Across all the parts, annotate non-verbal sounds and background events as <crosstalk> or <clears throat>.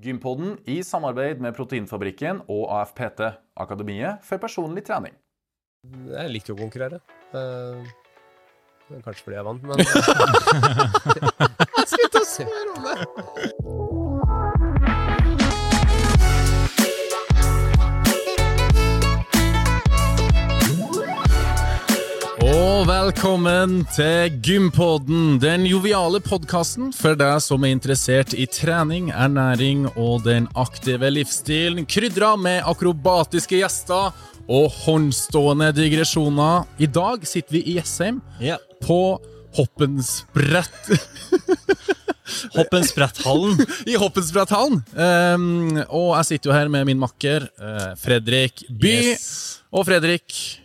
Gympodden i samarbeid med Proteinfabrikken og AFPT, Akademiet for personlig trening. Jeg liker å konkurrere. Eh, kanskje fordi jeg vant, men <laughs> Jeg skulle til å spørre om det! Velkommen til Gympodden, den joviale podkasten for deg som er interessert i trening, ernæring og den aktive livsstilen, krydra med akrobatiske gjester og håndstående digresjoner. I dag sitter vi i Jessheim yeah. på Hoppensbrett <laughs> Hoppensbretthallen. <laughs> i Hoppensbretthallen. Um, og jeg sitter jo her med min makker eh, Fredrik By. Yes. Og Fredrik,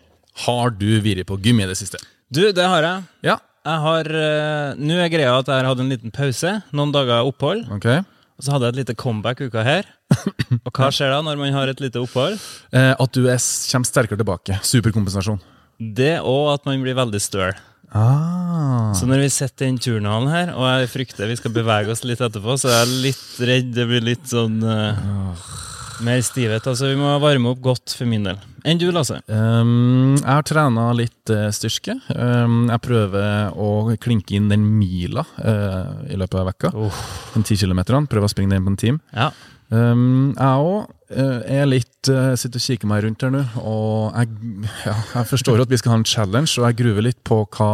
har du vært på gym i det siste? Du, det har jeg. Ja. Jeg har uh, Nå er greia at jeg har hatt en liten pause. Noen dager opphold. Ok. Og så hadde jeg et lite comeback uka her. <laughs> Og hva skjer da når man har et lite opphold? Eh, at du er, kommer sterkere tilbake. Superkompensasjon. Det og at man blir veldig støl. Ah. Så når vi sitter i den turnhallen her, og jeg frykter vi skal bevege oss litt etterpå, så er jeg litt redd det blir litt sånn eh, mer stivhet. Altså, vi må varme opp godt for min del. Enn du, Lasse? Um, jeg har trena litt uh, styrke. Um, jeg prøver å klinke inn den mila uh, i løpet av vekka. Oh. Den ti kilometeren. Prøver å springe den på en time. Ja. Um, jeg òg er litt uh, Sitter og kikker meg rundt her nå, og jeg, ja, jeg forstår at vi skal ha en challenge, og jeg gruver litt på hva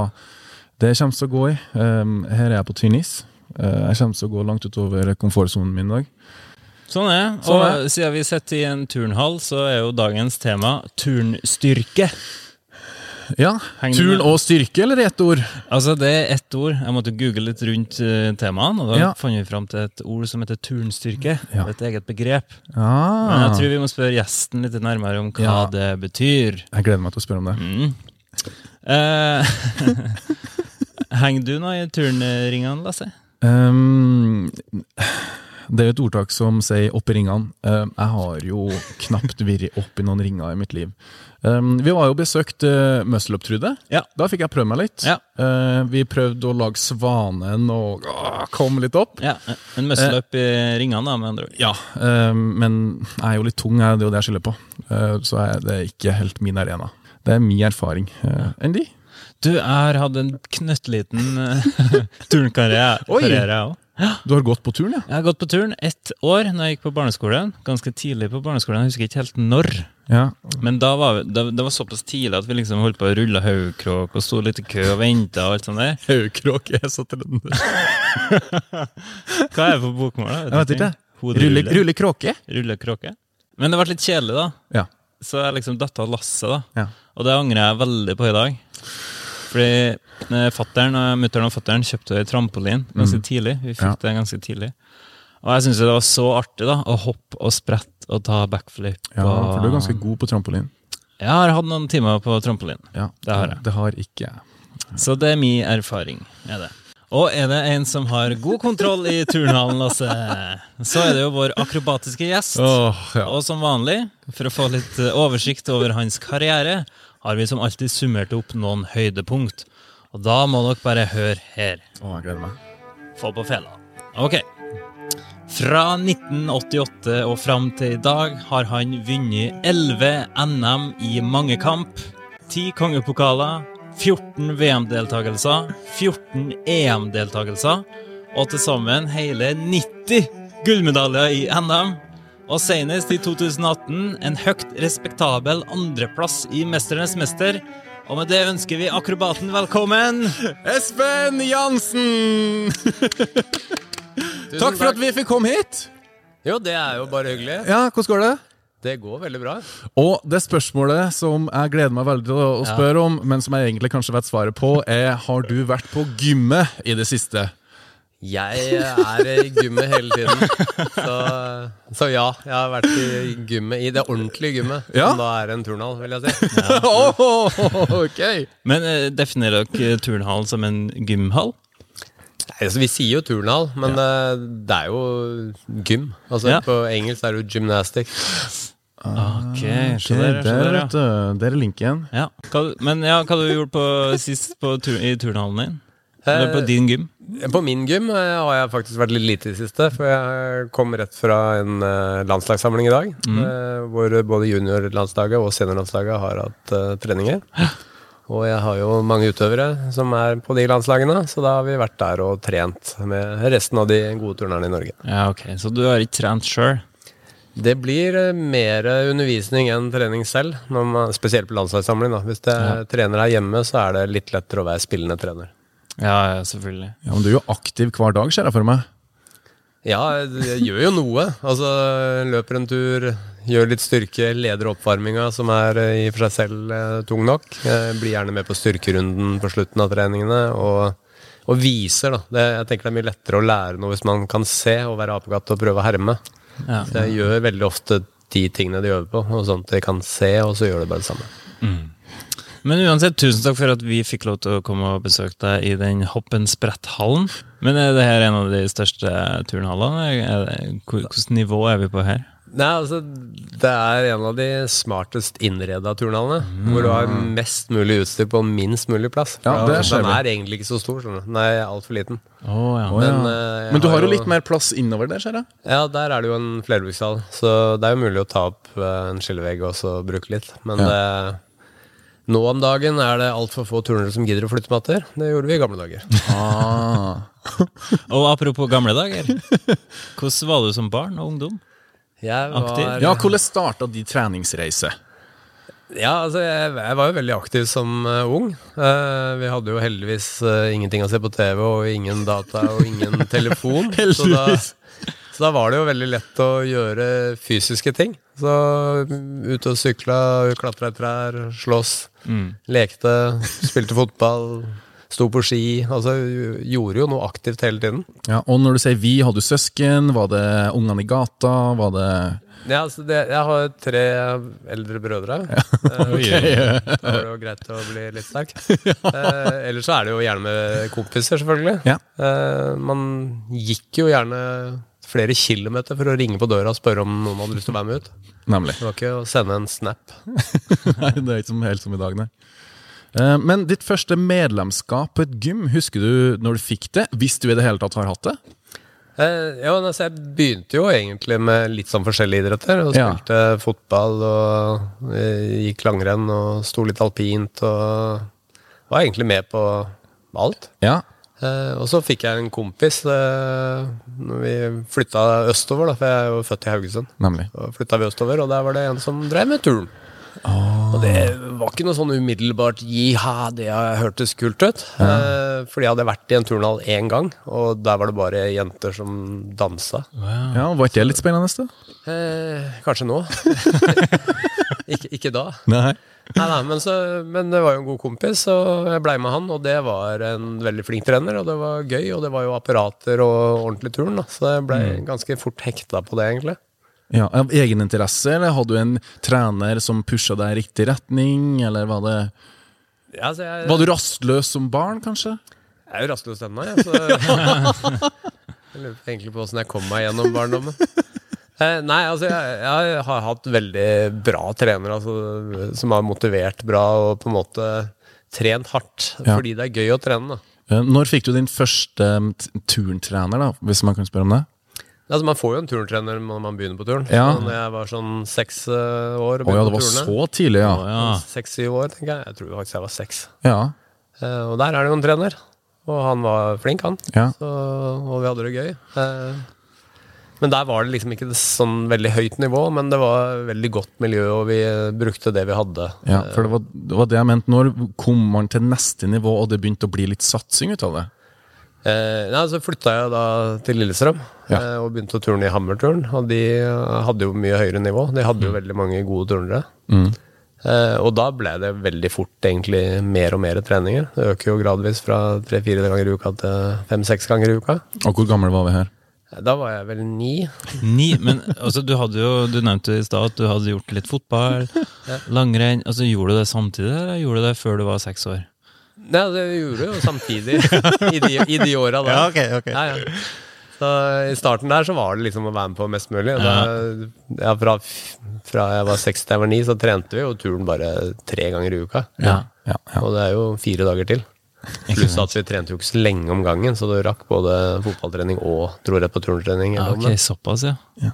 det kommer til å gå i. Her er jeg på tynn is. Jeg kommer til å gå langt utover komfortsonen min i dag. Sånn er det. Sånn Og siden vi sitter i en turnhall, så er jo dagens tema turnstyrke. Ja, Turn og styrke, eller ett ord? Altså, det er ett ord. Jeg måtte google litt rundt uh, temaene, og da Ja. fant vi fram til et ord som heter turnstyrke. Ja. Et eget begrep. Ah. Men jeg tror vi må spørre gjesten litt nærmere om hva Ja. det betyr. Jeg gleder meg til å spørre om det. Mm. Eh, <laughs> Henger du nå i turnringene, Lasse? Um, det er jo et ordtak som sier 'opp i ringene'. Um, jeg har jo knapt vært opp i noen ringer i mitt liv. Um, vi var jo besøkt uh, Muscle Up, Trude. Ja. Da fikk jeg prøve meg litt. Ja. Vi prøvde å lage Svanen og uh, komme litt opp. Ja, En muscle up i ringene, da, med andre ord. Ja, men jeg er jo litt tung, det er jo det jeg skylder på. Så det er ikke helt min arena. Det er min erfaring. Enn de? Du, jeg har hatt en knøttliten <laughs> turnkarriere, Oi. <gasps> Du har gått på turen, ja? Jeg har gått på turn ett år når jeg gikk på barneskolen. Ganske tidlig på barneskolen, jeg husker ikke helt når. Ja. Men da var vi, da, det var såpass tidlig at vi liksom holdt på å rulle haugkråk og sto litt i kø og venta og alt sånt der. <laughs> Haugkråk er så trønder. <laughs> Hva er det på bokmål? da? Jeg vet ikke. Rulle, Rulle, rulle kråke? Men det ble litt kjedelig, da. Ja. Så jeg liksom datt av lasset, da. Ja. Og det angrer jeg veldig på i dag. Fordi eh, fatteren og mutteren og fatteren kjøpte trampolin ganske tidlig. Vi fikk Mm. Ja. det ganske tidlig. Og jeg syns det var så artig da, å hoppe og sprette og ta backflip. Ja, og... for du er ganske god på trampolin. Jeg har hatt noen timer på trampolin. Ja, Det har jeg. Det har ikke jeg. Så det er min erfaring. er det. Og er det en som har god kontroll i turnhallen, Lasse, så er det jo vår akrobatiske gjest. Oh, ja. Og som vanlig, for å få litt eh, oversikt over hans karriere, har vi som alltid summert opp noen høydepunkt. Og da må dere bare høre her. Åh, jeg gleder meg. Få på fela. Ok. Fra 1988 og fram til i dag har han vunnet 11 NM i mangekamp, 10 kongepokaler, 14 VM-deltakelser, 14 EM-deltakelser, og til sammen hele 90 gullmedaljer i NM. Og senest i 2018 en høyt respektabel andreplass i Mesternes mester. Og med det ønsker vi akrobaten velkommen! Espen Jansen! <laughs> Takk for at vi fikk komme hit. Jo, det er jo bare hyggelig. Ja, hvordan går det? Det går veldig bra. Og det spørsmålet som jeg gleder meg veldig til å spørre om, men som jeg egentlig kanskje vet svaret på, er har du vært på gymmet i det siste? Jeg er i gymmet hele tiden. Så, så ja, jeg har vært i gymmet, i det ordentlige gymmet. Ja. Som da er en turnhall, vil jeg si. Ja. <laughs> oh, okay. Men eh, definerer dere turnhallen som en gymhall? Nei, altså, vi sier jo turnhall, men eh, det er jo gym. Altså, Ja. På engelsk er det jo gymnastic. Ok, skjønner, så der, ja. Der er linken. ja. Hva, men ja, hva du gjort på sist på i turnhallen din? Eller på din gym? På min gym eh, har jeg faktisk vært litt lite i det siste. For jeg kom rett fra en eh, landslagssamling i dag. Mm. Hvor både juniorlandslaget og seniorlandslaget har hatt eh, treninger. <gasps> Og jeg har jo mange utøvere som er på de landslagene, så da har vi vært der og trent med resten av de gode turnerne i Norge. Ja, ok. Så du har ikke trent sjøl? Det blir eh, mer undervisning enn trening selv, når man, spesielt på landslagssamling. Da. Hvis jeg trener her hjemme, så er det litt lettere å være spillende trener. Ja, ja, selvfølgelig. Ja, men Du er jo aktiv hver dag, ser jeg for meg. Ja, jeg gjør jo noe. Altså, løper en tur, gjør litt styrke, leder oppvarminga, som er eh, i og for seg selv eh, tung nok. Jeg blir gjerne med på styrkerunden på slutten av treningene, og, og viser, da. Det, jeg tenker det er mye lettere å lære noe hvis man kan se og være apekatt og prøve å herme. Ja. Så jeg gjør veldig ofte de tingene de øver på, og sånn at de kan se, og så gjør de bare det samme. Men uansett, tusen takk for at vi fikk lov til å komme og besøke deg i den hoppenspretthallen. Men er det her en av de største turnhallene? Hvilket nivå er vi på her? Nei, altså, det er en av de smartest innreda turnhallene. Hvor du har mest mulig utstyr på minst mulig plass. Ja, det Den er egentlig ikke så stor, Sånn. Den er altfor liten. Å ja. Men, uh, Men du har jo litt mer plass innover der, ser jeg. Ja, der er det jo en flerbrukshall, så det er jo mulig å ta opp eh, en skillevegg og så bruke litt. Men det, nå om dagen er det altfor få turnere som gidder å flytte matter. Det gjorde vi i gamle dager. Ah. Og apropos gamle dager. Hvordan var du som barn og ungdom? Jeg Aktiv? Ja, hvordan starta de treningsreise? Ja, altså jeg, jeg var jo veldig aktiv som uh, ung. Uh, vi hadde jo heldigvis uh, ingenting å se på TV, og ingen data og ingen <laughs> telefon. så, da, så da var det jo veldig lett å gjøre fysiske ting. Så mm, ute og sykla, klatra i trær, slåss, lekte, spilte fotball, sto på ski. Altså gjorde jo noe aktivt hele tiden. Ja, og når du sier vi, hadde du søsken? Var det ungene i gata? Var det Ja, altså det, jeg har tre eldre brødre. <laughs> Eh, Da var det jo greit å bli litt sterk. <laughs> Eh, ellers så er det jo gjerne med kompiser, selvfølgelig. Ja. Eh, man gikk jo gjerne flere kilometer for å ringe på døra og spørre om noen hadde lyst til å være med ut. Nemlig. Det var ikke å sende en snap. <laughs> Nei, det er ikke som, helt som i dag, nei. Eh, Men ditt første medlemskap på et gym, husker du når du fikk det? Hvis du i det hele tatt har hatt det? Eh, ja, altså, jeg begynte jo egentlig med litt sånn forskjellige idretter. Og Ja. spilte fotball og eh, gikk langrenn og sto litt alpint og var egentlig med på alt. Ja. Eh, og så fikk jeg en kompis eh, når vi flytta østover, da, for jeg er jo født i Haugesund. Nemlig. Og flytta vi østover, og der var det en som drev med turn. Og det var ikke noe sånn umiddelbart jiha, det hørtes kult ut. Eh, fordi jeg hadde vært i en turnhall én gang, og der var det bare jenter som dansa. Ja, Var ikke det litt spennende? da? Eh, kanskje nå. <laughs> ikke, ikke da. Nei. Nei, nei, men, så, men det var jo en god kompis, og jeg blei med han. Og det var en veldig flink trener, og det var gøy. Og det var jo apparater og ordentlig turn, da, så jeg blei ganske fort hekta på det, egentlig. Ja, Av egeninteresse, eller hadde du en trener som pusha deg i riktig retning, eller var det Ja, så jeg, Var du rastløs som barn, kanskje? jeg er jo rastløs ennå, jeg. Så <laughs> jeg lurer egentlig på åssen jeg kom meg gjennom barndommen. Eh, nei, altså jeg, jeg har hatt veldig bra trenere altså, som har motivert bra og på en måte trent hardt. Ja. Fordi det er gøy å trene. da Eh, Når fikk du din første eh, turntrener, da, hvis man kan spørre om det? Altså Man får jo en turntrener når man begynner på turn. Ja. Når jeg var sånn seks øh, år og Å ja, det var turene så tidlig, ja. Ja. Seks-syv år, tenker jeg. Jeg tror faktisk jeg var seks. Ja. Eh, og der er det jo en trener. Og han var flink, han. ja. Så, og vi hadde det gøy. Men der var det liksom ikke sånn veldig høyt nivå, men det var veldig godt miljø, og vi brukte det vi hadde. ja for det var, det var det jeg mente. Når kom man til neste nivå, og det begynte å bli litt satsing ut av det? Eh, nei, så flytta jeg da til Lillestrøm Ja. eh, og begynte å turne i Hammerturn. Og de hadde jo mye høyere nivå. De hadde jo veldig mange gode turnere. Mm. Eh, og da ble det veldig fort egentlig mer og mer treninger. Det øker jo gradvis fra tre-fire ganger i uka til fem-seks ganger i uka. Og hvor gammel var vi her? Da var jeg vel ni. Ni, men altså, du hadde jo Du nevnte i stad at du hadde gjort litt fotball, langrenn. Altså, Gjorde du det samtidig, eller gjorde du det før du var seks år? Nei, det gjorde jeg jo samtidig i de, i de åra da. <laughs> Ja, ja. Så I starten der så var det liksom å være med på mest mulig. Da, ja, fra, fra jeg var seks til jeg var ni, så trente vi jo turen bare tre ganger i uka. Ja. Ja, ja. Og det er jo fire dager til. Pluss at vi trente jo ikke så lenge om gangen, så du rakk både fotballtrening og dro rett på turntrening. Ja, ok, såpass, ja.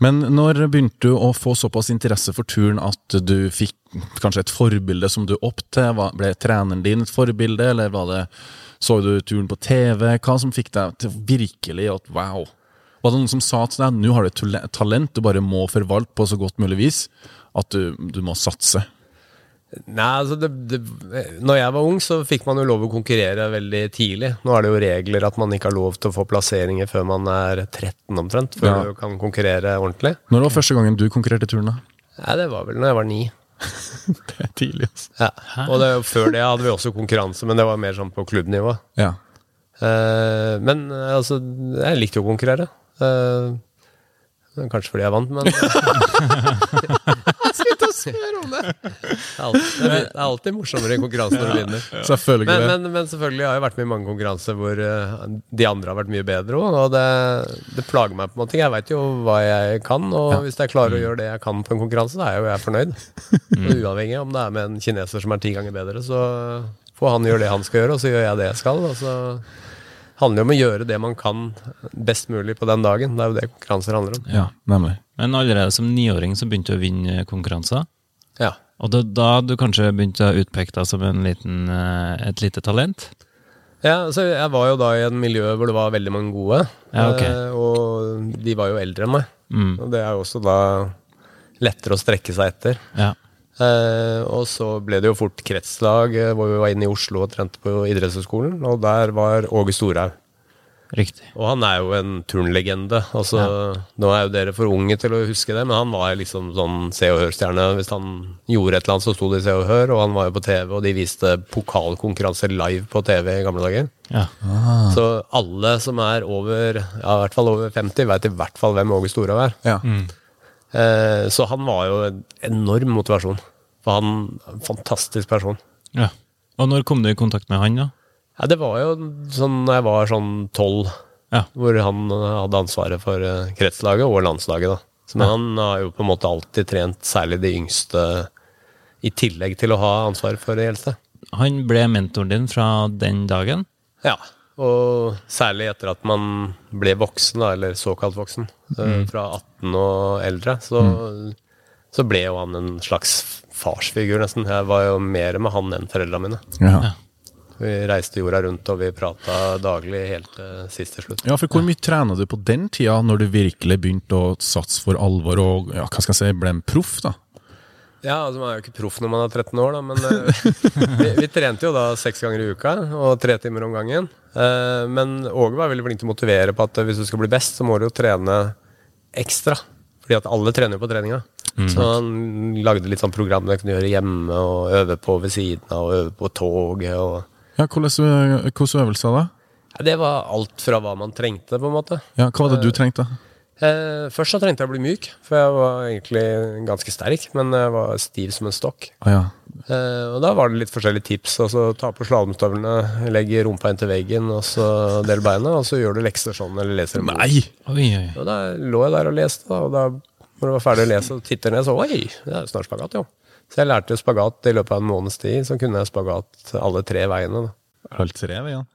Men når begynte du å få såpass interesse for turn at du fikk kanskje et forbilde som du opp til? Ble treneren din et forbilde, eller var det, så du turn på TV? Hva som fikk deg til virkelig at wow? Var det noen som sa til deg nå har du et talent du bare må forvalte på så godt mulig vis, at du, du må satse? Nei, altså det, det, Når jeg var ung, så fikk man jo lov å konkurrere veldig tidlig. Nå er det jo regler at man ikke har lov til å få plasseringer før man er 13 omtrent, før Ja. du kan konkurrere ordentlig. Når var første gangen du konkurrerte i turn? da? Nei, det var vel når jeg var ni. <laughs> Det er tidlig, altså. Ja. Og det, før det hadde vi også konkurranse, men det var mer sånn på klubbnivå. Ja. Uh, men eh, altså, jeg likte jo å konkurrere. Uh, kanskje fordi jeg vant, men <laughs> Spørre om det! Det er alltid, det er- alltid morsommere i konkurranse når du vinner. Selvfølgelig. Men, men, men selvfølgelig har jeg vært med i mange konkurranser hvor eh, de andre har vært mye bedre òg, og det, det plager meg på en måte. Jeg veit jo hva jeg kan, og hvis jeg klarer å gjøre det jeg kan på en konkurranse, da er jo jeg fornøyd. Og uavhengig om det er med en kineser som er ti ganger bedre, så får han gjøre det han skal gjøre, og så gjør jeg det jeg skal. Og så handler det om å gjøre det man kan best mulig på den dagen. Det er jo det konkurranser handler om. ja, nemlig. Men allerede som niåring så begynte du å vinne konkurranser. Ja. Og det, da du kanskje begynte å utpeke deg som en liten, eh, et lite talent? Ja, så Jeg var jo da i et miljø hvor det var veldig mange gode, Ja, ok. eh, og de var jo eldre enn meg. Mm. Og det er jo også da lettere å strekke seg etter. Ja. Eh, og så ble det jo fort kretslag, eh, hvor vi var inne i Oslo og trente på idrettshøyskolen, og der var Åge Storhaug. Riktig. Og han er jo en turnlegende. Altså, Nå er jo dere for unge til å huske det, men han var liksom sånn Se og Hør-stjerne. Hvis han gjorde et eller annet, så sto det i Se og Hør, og han var jo på TV, og de viste pokalkonkurranser live på TV i gamle dager. Ja. Så alle som er over, ja, i hvert fall over 50, vet i hvert fall hvem Åge Storhaug er. Ja. Eh, så han var jo en enorm motivasjon. For han en fantastisk person. ja. Og når kom du i kontakt med han, da? Ja, det var jo sånn da jeg var sånn tolv, Ja. hvor han eh, hadde ansvaret for eh, kretslaget og landslaget. da. Så, men han har jo på en måte alltid trent særlig de yngste, i tillegg til å ha ansvaret for de eldste. Han ble mentoren din fra den dagen? Ja, og særlig etter at man ble voksen, da, eller såkalt voksen, mm. fra 18 og eldre, så, så ble jo han en slags farsfigur, nesten. Jeg var jo mer med han enn foreldrene mine. Ja. Vi reiste jorda rundt, og vi prata daglig helt til sist til slutt. ja, for hvor mye trena du på den tida, når du virkelig begynte å satse for alvor og ja, hva skal jeg si, ble en proff? da? Ja, altså Man er jo ikke proff når man er 13 år, da, men eh, vi, vi trente jo da seks ganger i uka og tre timer om gangen. Eh, men Åge var veldig flink til å motivere på at hvis du skal bli best, så må du jo trene ekstra. Fordi at alle trener jo på treninga. Så han lagde litt sånn program jeg kunne gjøre hjemme, og øve på ved siden av, og øve på toget. og... Ja, Hvordan hvordan øvelser da? Ja, det var alt fra hva man trengte, på en måte. Ja, Hva var det du trengte? Eh, først så trengte jeg å bli myk, for jeg var egentlig ganske sterk, men jeg var stiv som en stokk. Ah, ja. Eh, og da var det litt forskjellige tips. Altså Ta på slalåmstøvlene, legg rumpa inntil veggen, og så del beina, og så gjør du lekser sånn, eller leser en bok. Nei! Oi, oi. Og da lå jeg der og leste, da, og da når du var ferdig å lese og titter ned, så oi, det er jo snart spagat, jo. Så jeg lærte spagat i løpet av en måneds tid, så kunne jeg spagat alle tre veiene. da. Alle tre veiene.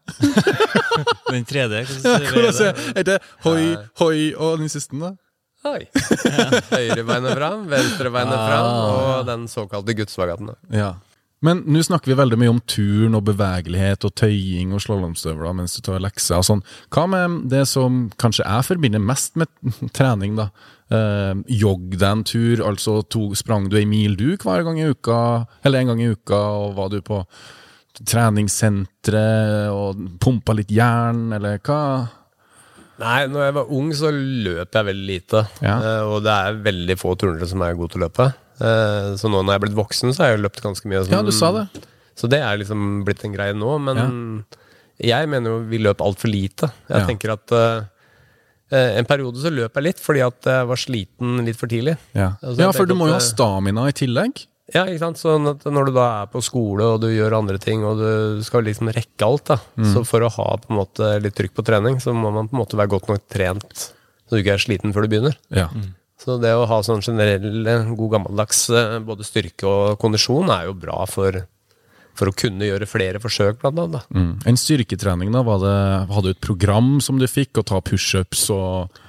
<laughs> Den tredje? Hvordan ser ja, er det? hoi, hoi og den siste, da? Hoi. <laughs> Høyre beinet fram, venstre ah. fram, og den såkalte guttspagaten. Ja. Men nå snakker vi veldig mye om turn og bevegelighet og tøying og slalåmstøvler mens du tar lekser og sånn. Hva med det som kanskje jeg forbinder mest med <laughs> trening, da? Eh, jogg deg en tur, altså to, sprang du ei mil du hver gang i uka, eller en gang i uka, og var du på treningssenteret og pumpa litt jern, eller hva? Nei, når jeg var ung, så løp jeg veldig lite. Ja. Eh, og det er veldig få turnere som er gode til å løpe. Eh, så nå når jeg er blitt voksen, så har jeg løpt ganske mye. Ja, du sa det. Så det er liksom blitt en greie nå. Men jeg mener jo vi løp altfor lite. Jeg Ja. tenker at eh, eh, en periode så løp jeg litt fordi at jeg var sliten litt for tidlig. Ja, Altså, ja for du må jo ha stamina i tillegg. Ja, ikke sant? Sånn at når du da er på skole og du gjør andre ting, og du skal liksom rekke alt, da. Mm. Så for å ha på en måte litt trykk på trening, så må man på en måte være godt nok trent så du ikke er sliten før du begynner. Ja. Så det å ha sånn generell, god gammeldags eh, både styrke og kondisjon er jo bra for for å kunne gjøre flere forsøk, blant annet. Mm. En styrketrening, da? Var det, hadde du et program som du fikk, å ta pushups og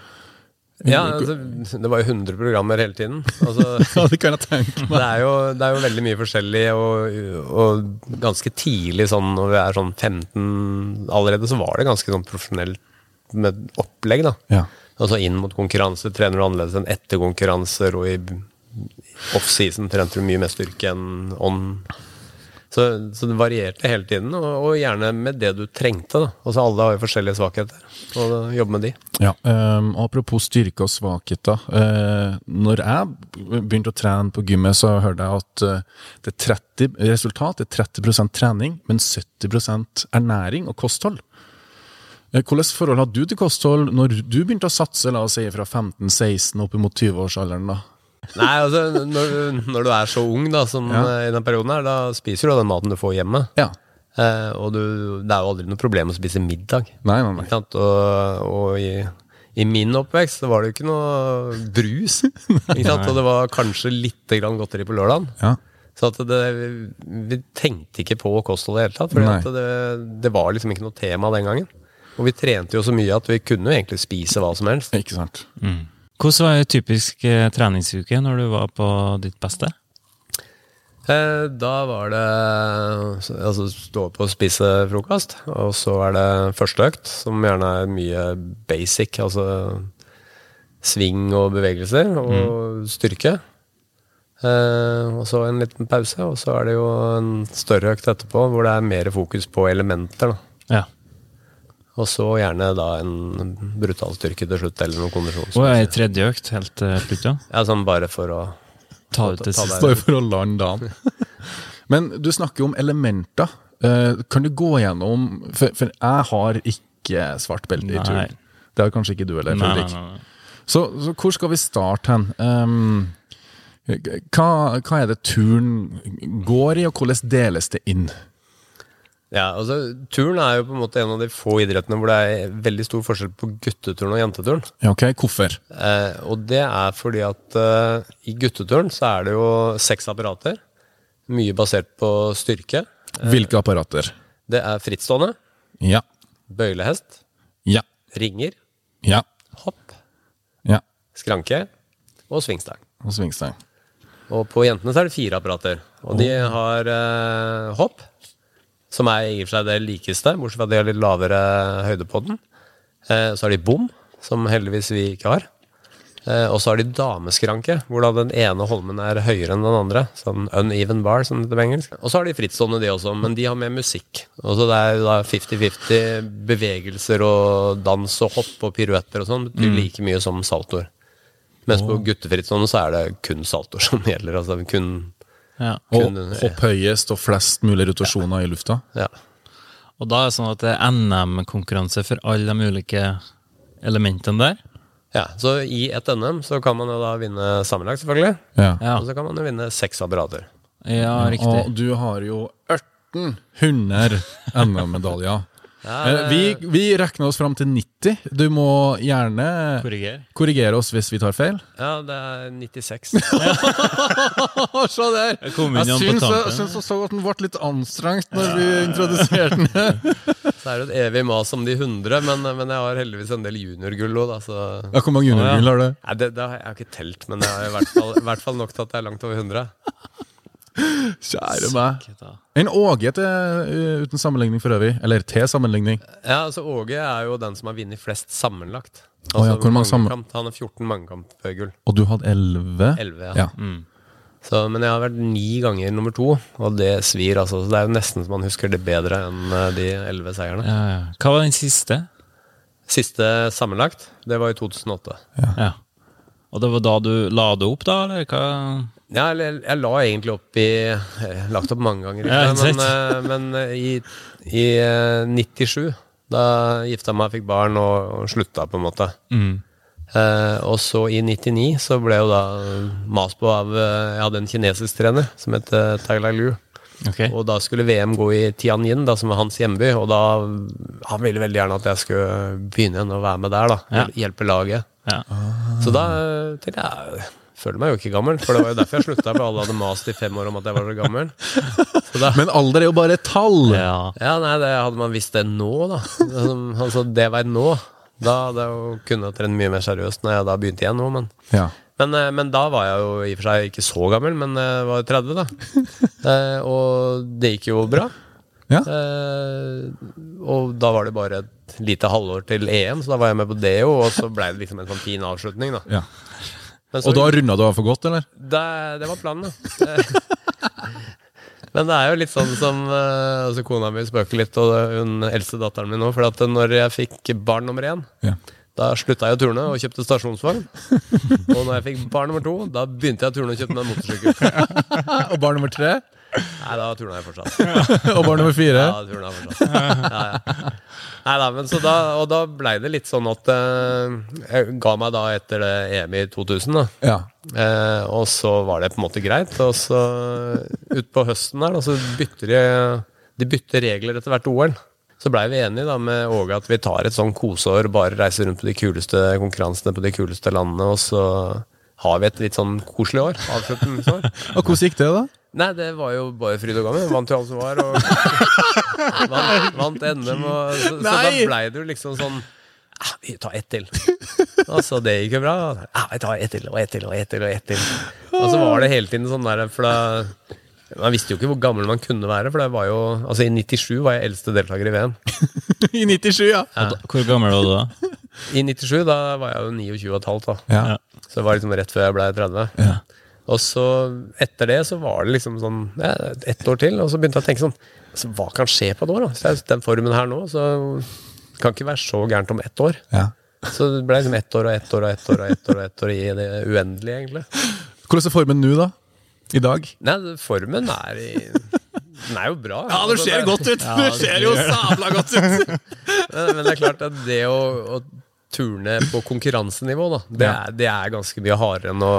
Ja, altså, Det var jo 100 programmer hele tiden. Altså, <laughs> Ja, det kan jeg tenke det, meg. er jo, det er jo veldig mye forskjellig, og, og ganske tidlig, sånn når vi er sånn 15 allerede, så var det ganske sånn profesjonelt med opplegg, da. Ja. Altså inn mot konkurranse trener du annerledes enn etter konkurranser, og i offseason trente du mye mer styrke enn on. Så, så det varierte hele tiden, og, og gjerne med det du trengte. da. Altså Alle har jo forskjellige svakheter, og da jobbe med de. Ja, um, Apropos styrke og svakheter. Uh, når jeg begynte å trene på gymmet, så hørte jeg at uh, det er 30, resultat er 30% trening, men 70% ernæring og kosthold. Eh, Hvilket forhold hadde du til kosthold når du begynte å satse, la oss si fra 15-16 opp mot 20-årsalderen? da? Nei, altså når, når du er så ung da, som Ja. eh, i den perioden her, da spiser du den maten du får hjemme. Ja. Eh, og du, det er jo aldri noe problem å spise middag. Nei, nei, nei. Og, og i, i min oppvekst var det jo ikke noe brus. <laughs> Ikke? Og det var kanskje litt grann godteri på lørdagen. Ja. Så det, vi tenkte ikke på kosthold i det hele tatt. For det, det var liksom ikke noe tema den gangen. Og vi trente jo så mye at vi kunne jo egentlig spise hva som helst. Ikke sant? Hvordan var en typisk eh, treningsuke når du var på ditt beste? Eh, da var det altså stå opp og spise frokost, og så er det første økt, som gjerne er mye basic, altså sving og bevegelser og styrke. Eh, og så en liten pause, og så er det jo en større økt etterpå, hvor det er mer fokus på elementer. da. Og så gjerne da en brutal styrke til slutt, eller noen kondisjon. Og ei tredje økt helt til slutt, ja. Ja, sånn bare for å Ta ut det siste. Bare for å lande dagen. <laughs> Men du snakker jo om elementer. Eh, kan du gå gjennom For, for jeg har ikke svart belte i tur. Det har kanskje ikke du heller, Fredrik. nei, nei. Så, så hvor skal vi starte hen? Um, hva, hva er det turn går i, og hvordan deles det inn? Ja, altså Turn er jo på en måte en av de få idrettene hvor det er veldig stor forskjell på gutteturn og jenteturn. Ja, ok, Hvorfor? Eh, og det er fordi at eh, i gutteturn så er det jo seks apparater. Mye basert på styrke. Hvilke apparater? Det er frittstående, Ja. bøylehest, Ja. ringer, Ja. hopp, Ja. skranke og svingstang. Og svingstang. Og på jentene så er det fire apparater. Og de har eh, hopp, som er i og for seg det likeste, bortsett fra at de har litt lavere høyde på den. Eh, så har de bom, som heldigvis vi ikke har. Eh, og så har de dameskranke, hvor da den ene holmen er høyere enn den andre. Sånn uneven bar, som det heter på engelsk. Og så har de frittstående, de også, men de har mer musikk. Og så det er da 50-50 bevegelser og dans og hopp og piruetter og sånn, betyr like mye som saltoer. Mens på guttefrittstående så er det kun saltoer som gjelder. Altså kun Ja. Og hopp høyest og flest mulig rotasjoner i lufta. Ja. Og da er det sånn at det er NM-konkurranse for alle de ulike elementene der. ja. Så i et NM så kan man jo da vinne sammenlagt, selvfølgelig. Ja. Ja, Og så kan man jo vinne seks apparater. ja riktig. Og du har jo 1800 NM-medaljer. Ja, Eh, Vi, vi regner oss fram til 90. Du må gjerne Korriger. korrigere oss hvis vi tar feil. <laughs> ja, det er 96. <laughs> Se der! Jeg Jeg syns, syns også at den ble litt anstrengt når vi introduserte den. <laughs> Så er det et evig mas om de 100, men, men jeg har heldigvis en del juniorgull òg, så Ja, Hvor mange juniorgull har du? Ja, det, det har jeg, jeg har ikke telt, men jeg har i hvert fall, i hvert fall nok til at det er langt over 100. Kjære meg. En Åge til, uh, uten sammenligning for øvrig. Eller til sammenligning. Ja, altså Åge er jo den som har vunnet flest sammenlagt. Altså, oh, ja, hvor mange sammen- Han har 14 mangekampgull. Og du hadde 11? 11, ja. Ja. Mm. Så, men jeg har vært ni ganger nummer to, og det svir. altså. Så det er jo nesten så man husker det bedre enn eh, de 11 seierne. Ja, ja. Hva var den siste? Siste sammenlagt, det var i 2008. Ja. Og det var da du la det opp, da, eller hva? Ja, eller jeg la egentlig opp i jeg Lagt opp mange ganger, ikke, men, eh, men eh, i, i eh, 97, da gifta jeg meg, fikk barn og, og slutta, på en måte. Mm. Eh, og så i 99 så ble jo da mas på av eh, Jeg hadde en kinesisk trener som het uh, Tailai Lu. Okay. Og da skulle VM gå i Tianjin, da, som var hans hjemby. Og da Han ville veldig gjerne at jeg skulle begynne å være med der. da Ja. Hjelpe laget. Ja. Så da eh, tenkte jeg føler meg jo ikke gammel, for det var jo derfor jeg slutta. For alle hadde mast i fem år om at jeg var så gammel. Så da, Men alder er jo bare et tall! Ja. ja, nei, det hadde man visst det nå, da. Altså, det var nå. Da hadde jeg jo kunnet trene mye mer seriøst når jeg da begynte igjen nå, men Ja. men, eh, men da var jeg jo i og for seg ikke så gammel, men jeg var 30, da. <laughs> Eh, og det gikk jo bra. Ja. Eh, og da var det bare et lite halvår til EM, så da var jeg med på det jo, og så ble det liksom en sånn fin avslutning, da. ja. Så- Og da runda du av for godt, eller? det, det var planen, ja. <laughs> Men det er jo litt sånn som eh, altså Kona mi spøker litt, og hun eldste datteren min nå. For at når jeg fikk barn nummer én, Ja. da slutta jeg å turne og kjøpte stasjonsvogn. Og når jeg fikk barn nummer to, da begynte jeg å turne og kjøpte meg en motorsykkel. <laughs> Og barn nummer tre? Nei, da turna jeg fortsatt. <laughs> Og barn nummer fire? Ja, da turna jeg fortsatt. Ja, ja. Nei da, men så da, og da blei det litt sånn at eh, jeg ga meg da etter det EM i 2000, da. Ja. Eh, og så var det på en måte greit. Og så utpå høsten der, da, så bytter de De bytter regler etter hvert OL. Så blei vi enige da med Åge at vi tar et sånn koseår, bare reiser rundt på de kuleste konkurransene på de kuleste landene, og så har vi et litt sånn koselig år. Avslutningsår. <laughs> Og hvordan gikk det, da? Nei, det var jo bare fryd og gammen. Vant jo alt som var. Og <laughs> vant, vant NM. Og, så, så da blei det jo liksom sånn ah, Vi tar ett til. Og så det gikk jo bra. Ah, vi tar ett til og ett til og ett til. Og ett til Og så var det hele tiden sånn der For da Man visste jo ikke hvor gammel man kunne være. For det var jo Altså i 97 var jeg eldste deltaker i VM. <laughs> I 97, ja. ja. Hvor gammel var du da? I 97 da var jeg jo 29 og et halvt. da Ja. Så det var liksom rett før jeg ble 30. Ja. Og så etter det så var det liksom sånn ja, ett år til, og så begynte jeg å tenke sånn altså, Hva kan skje på et år, da? Så jeg, den formen her nå, så det kan ikke være så gærent om ett år. ja. Så det ble liksom ett år og ett år og ett år og ett år, og ett år i det uendelige, egentlig. Hvordan er formen nå, da? I dag? Nei, formen er i Den er jo bra. Ja, det Altså, ser godt ut! det ser jo sabla godt ut! <laughs> Men, men det er klart at det å, å turne på konkurransenivå, da, det, Ja. er, det er ganske mye hardere enn å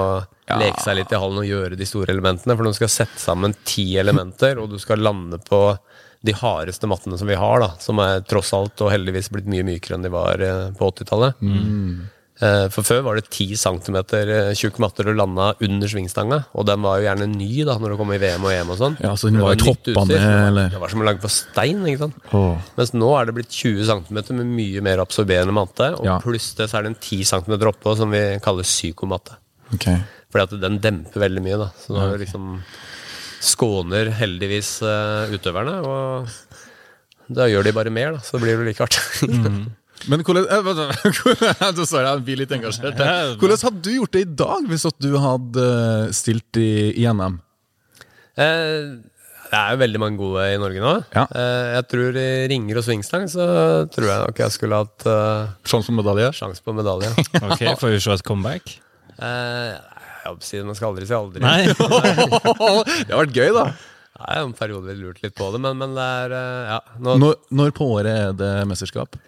Ja. leke seg litt i hallen og gjøre de store elementene. For når du skal sette sammen ti elementer, og du skal lande på de hardeste mattene som vi har, da, som er tross alt og heldigvis blitt mye mykere enn de var eh, på 80-tallet. Eh, For før var det 10 cm tjukk matte du landa under svingstanga, og den var jo gjerne ny da når du kom i VM og EM og sånn. Ja, så den var var- eller? Det var som å lage på stein, ikke sant. Oh. Mens nå er det blitt 20 cm med mye mer absorberende matte, og Ja. pluss det så er det en 10 cm oppå som vi kaller psykomatte. Okay. Fordi at den demper veldig mye, da. Så nå liksom skåner heldigvis eh, utøverne, og da gjør de bare mer, da. Så blir det like hardt. <laughs> Men hvordan eh, vent da. Sorry, jeg blir litt engasjert. Hvordan hadde du gjort det i dag, hvis at du hadde stilt i, i NM? Eh, det er jo veldig mange gode i Norge nå. Ja. Eh, jeg tror i ringer og svingstang så tror jeg nok jeg skulle hatt eh, Sjanse på medalje? Sjans på medalje. <laughs> Ok, Får vi se et comeback? Eh, man skal aldri si aldri. Nei? <laughs> det har vært gøy, da. Det er en periode vi lurte litt på det, men, men det er eh, Ja. Nå, Når, når på året er det mesterskap?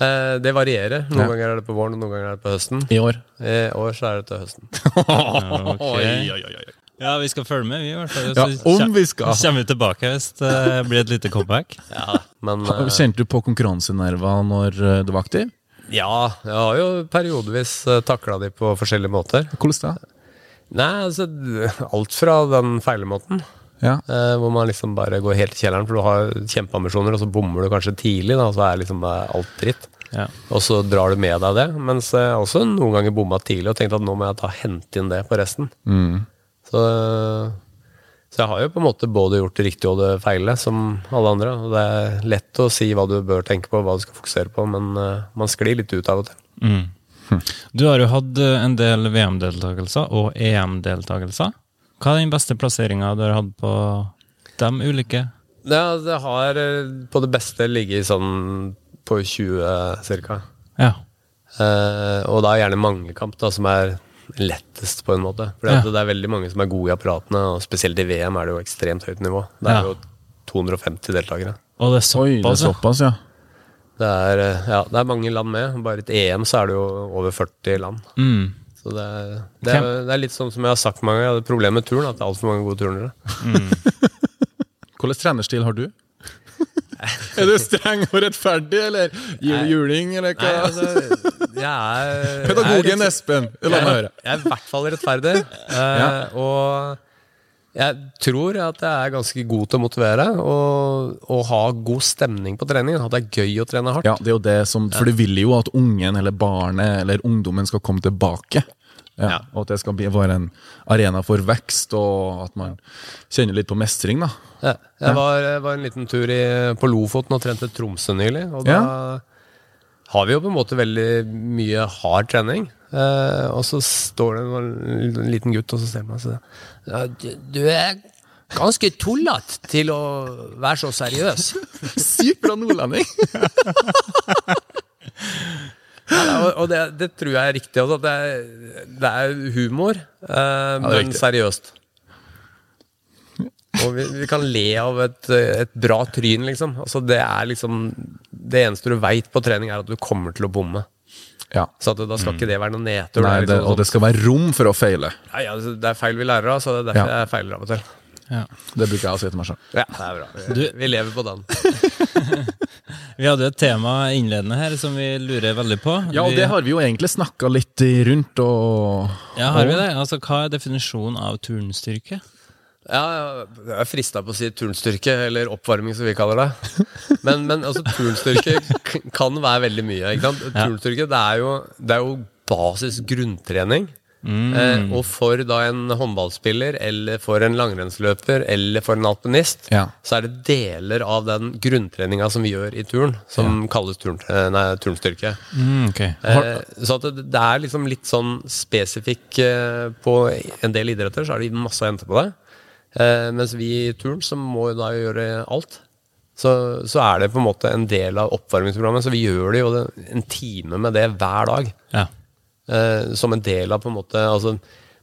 Eh, det varierer. Noen Ja. ganger er det på våren, og noen ganger er det på høsten. I år? I år så er det til høsten. <laughs> Ok. Ja, vi skal følge med, vi i hvert fall. Ja, Så om vi skal. Så kommer vi tilbake hvis det blir et lite comeback. <laughs> Ja, men eh, Kjente du på konkurransenerver når eh, du var aktiv? Ja, jeg har jo periodevis takla de på forskjellige måter. Hvordan da? Nei, altså Alt fra den feilemåten. Ja. Eh, hvor man liksom bare går helt i kjelleren, for du har kjempeambisjoner, og så bommer du kanskje tidlig, da, og så er liksom alt dritt. Ja. Og så drar du med deg det. Mens jeg også noen ganger bomma tidlig og tenkte at nå må jeg ta hente inn det på resten. Mm. Så, så jeg har jo på en måte både gjort det riktige og det feile, som alle andre. Og det er lett å si hva du bør tenke på, hva du skal fokusere på, men eh, man sklir litt ut av og til. Mm. Du har jo hatt eh, en del VM-deltakelser og EM-deltakelser. Hva er den beste plasseringa du har hatt på de ulike? Ja, det har eh, på det beste ligget sånn på 20 cirka. Ja. Eh, og da er gjerne mangekamp da, som er lettest, på en måte. For Ja. det er veldig mange som er gode i apparatene, og spesielt i VM er det jo ekstremt høyt nivå. Det er Ja. jo 250 deltakere. Og det er Oi, det er såpass, ja. Det er, eh, ja, det er mange land med. Bare et EM så er det jo over 40 land. Mm. Så det er, det, er, det er litt sånn som jeg har sagt mange ganger, problemet med turn at det er altfor mange gode turnere. <laughs> Hvilken trenerstil har du? <laughs> Er du streng og rettferdig, eller gir du juling, eller Nei, altså, jeg er <laughs> Pedagogen jeg er, Espen, la meg høre. jeg er i hvert fall rettferdig. Uh, Ja. Og jeg tror at jeg er ganske god til å motivere og, og ha god stemning på treningen. At det er gøy å trene hardt. Ja, det er jo det som For du vil jo at ungen eller barnet eller ungdommen skal komme tilbake. Ja, Ja. Og at det skal bli, være en arena for vekst, og at man kjenner litt på mestring, da. Ja, jeg var, var en liten tur i, på Lofoten og trente Tromsø nylig. Og da har vi jo på en måte veldig mye hard trening. Eh, og så står det en liten gutt og så ser man seg ja, du, du er ganske tullete til å være så seriøs. <laughs> Sykt bra nordlending! <laughs> Ja, og og det, det tror jeg er riktig. Altså, at det, er, det er humor, eh, men riktig. seriøst. Og vi, vi kan le av et, et bra tryn, liksom. Altså, det er liksom Det eneste du veit på trening, er at du kommer til å bomme. Ja. Så at, da skal ikke det være noe nedtur. Nei, det er det, liksom og det skal være rom for å feile. sånn, ja, ja, det er feil vi lærer av, så det er derfor Ja. jeg feiler av og til. Det bruker jeg å si til meg sjøl. Ja, det er bra. Vi, vi lever på den. <laughs> Vi hadde et tema innledende her som vi lurer veldig på. Ja, og vi, det har vi jo egentlig snakka litt rundt, og ja, har vi det? Altså, Hva er definisjonen av turnstyrke? Ja, jeg er frista på å si turnstyrke, eller oppvarming som vi kaller det. Men, men altså, turnstyrke kan være veldig mye. Ikke sant? Turnstyrke det er, jo, det er jo basis grunntrening. Eh, og for da en håndballspiller, eller for en langrennsløper, eller for en alpinist, Ja. så er det deler av den grunntreninga som vi gjør i turn, som kalles turn, eh, nei, turnstyrke. Mm, ok. Eh, så at det, det er liksom litt sånn spesifikk eh, På en del idretter så er det masse å hente på det. Eh, mens vi i turn, som må jo da gjøre alt, så, så er det på en måte en del av oppvarmingsprogrammet. Så vi gjør det jo en time med det hver dag. Ja. Eh, som en del av på en måte altså,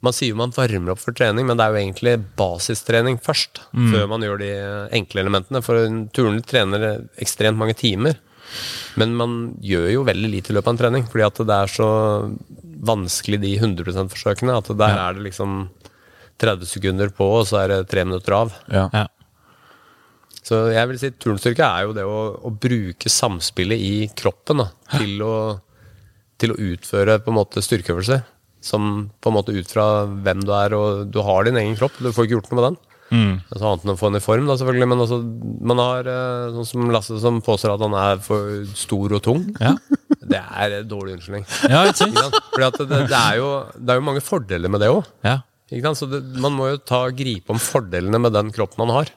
Man sier jo man varmer opp for trening, men det er jo egentlig basistrening først. Før man gjør de enkle elementene. For en turner trener ekstremt mange timer. Men man gjør jo veldig lite i løpet av en trening, fordi at det er så vanskelig de 100 %-forsøkene. At der er det liksom 30 sekunder på, og så er det tre minutter av. ja. ja. Så jeg vil si turnstyrke er jo det å, å bruke samspillet i kroppen da, til, å, til å utføre på en måte styrkeøvelser. Som på en måte ut fra hvem du er, og du har din egen kropp. Du får ikke gjort noe med den. Mm. Altså, annet enn å få den i form, da, selvfølgelig. Men altså, man har eh, sånn som Lasse som påstår at han er for stor og tung. Ja. <laughs> Det er dårlig unnskyldning. ja? Fordi det, det, er jo, det er jo mange fordeler med det òg. Ja. Så det, man må jo ta gripe om fordelene med den kroppen man har.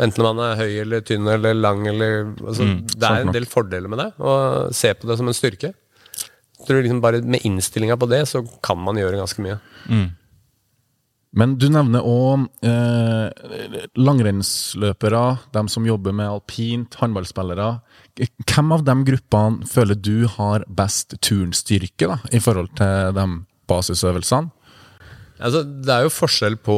Enten man er høy eller tynn eller lang eller altså, Det er en del fordeler med det, og se på det som en styrke. Tror liksom bare Med innstillinga på det, så kan man gjøre ganske mye. Men du nevner òg eh, langrennsløpere, dem som jobber med alpint, håndballspillere. Hvem av de gruppene føler du har best turnstyrke da, i forhold til de basisøvelsene? Altså, det er jo forskjell på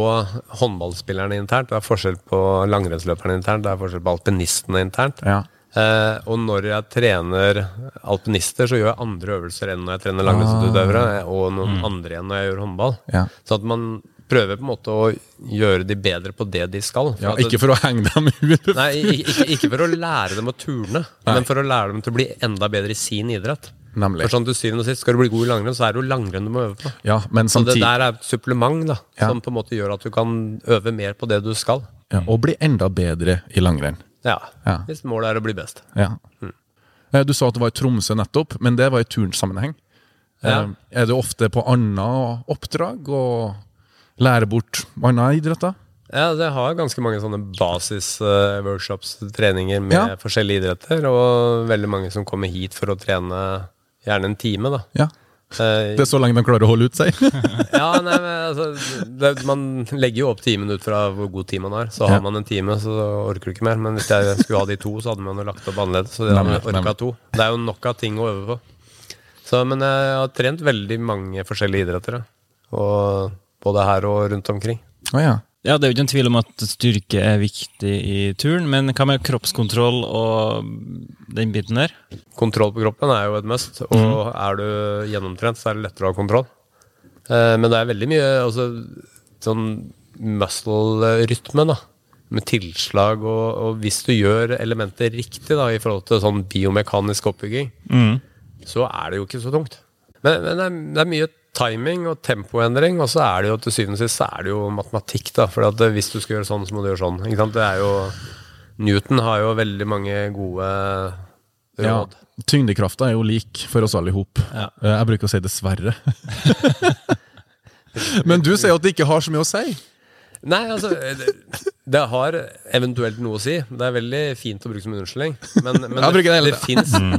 håndballspillerne internt, det er forskjell på langrennsløperne internt, det er forskjell på alpinistene internt. Ja. Eh, og når jeg trener alpinister, så gjør jeg andre øvelser enn når jeg trener langrennsutøvere, og noen andre enn når jeg gjør håndball. Ja. Så at man prøver på en måte å gjøre de bedre på det de skal. For Ja, ikke for å henge dem ut. Nei, ikke, ikke, for å lære dem å turne, men for å lære dem til å bli enda bedre i sin idrett. Nemlig. For sånn til syvende og sist, Skal du bli god i langrenn, så er det jo langrenn du må øve på. Ja, men Så det der er et supplement da, Ja. som på en måte gjør at du kan øve mer på det du skal. ja, Og bli enda bedre i langrenn. Ja. Hvis målet er å bli best. Ja. Eh, Du sa at det var i Tromsø nettopp, men det var i turnsammenheng. Eh, Er du ofte på andre oppdrag og lærer bort andre idretter? Ja, det har ganske mange sånne basis-workshops, treninger med Ja. forskjellige idretter, og veldig mange som kommer hit for å trene gjerne en time, da. Ja. Eh, Det er så lenge de klarer å holde ut seg. <laughs> ja, nei, men altså, det, man legger jo opp timen ut fra hvor god tid man har. Så har Ja. man en time, så orker du ikke mer. Men hvis jeg skulle ha de to, så hadde man jo lagt opp annerledes. Så det nei, man orka nei. to. Det er jo nok av ting å øve på. Så, men jeg har trent veldig mange forskjellige idretter. Da. Og både her og rundt omkring. Oh, ja. Ja, Det er jo ikke en tvil om at styrke er viktig i turn, men hva med kroppskontroll og den biten der? Kontroll på kroppen er jo et must, og mm. er du gjennomtrent, så er det lettere å ha kontroll. Eh, men det er veldig mye altså, sånn muscle-rytme, da. med tilslag, og, og hvis du gjør elementer riktig da, i forhold til sånn biomekanisk oppbygging, så er det jo ikke så tungt. Men, men det, er, det er mye timing og tempoendring, og så er det jo til syvende og sist så er det jo matematikk. da, for at hvis du skal gjøre sånn, så må du gjøre sånn. ikke sant? Det er jo, Newton har jo veldig mange gode Ja, råd. Tyngdekrafta er jo lik for oss alle i hop. Ja. Eh, Jeg bruker å si dessverre. <laughs> Men du sier at det ikke har så mye å si. Nei, altså det, det har eventuelt noe å si. Det er veldig fint å bruke som unnskyldning. Men, men <laughs> det det,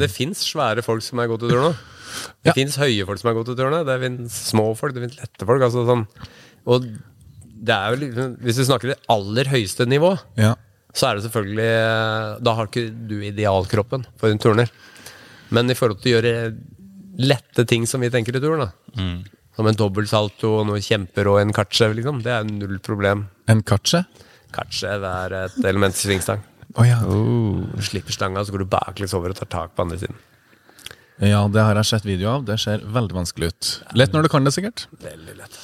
det, fins, svære folk som er gode til turno. Det Ja. fins høye folk som er gode til turno. Det fins små folk, det fins lette folk. Altså, sånn. Og det er jo liksom, hvis vi snakker det aller høyeste nivå, Ja. så er det selvfølgelig Da har ikke du idealkroppen for en turner. Men i forhold til å gjøre lette ting som vi tenker i turn, da. Som en dobbeltsalto og noe kjemper og en katsje, liksom. Det er null problem. En katsje? Katsje det er et element i svingstang. Oh, ja. Du slipper stanga, så går du baklengs over og tar tak på andre siden. Ja, det har jeg sett video av. Det ser veldig vanskelig ut. Lett når du kan det, sikkert. Veldig lett.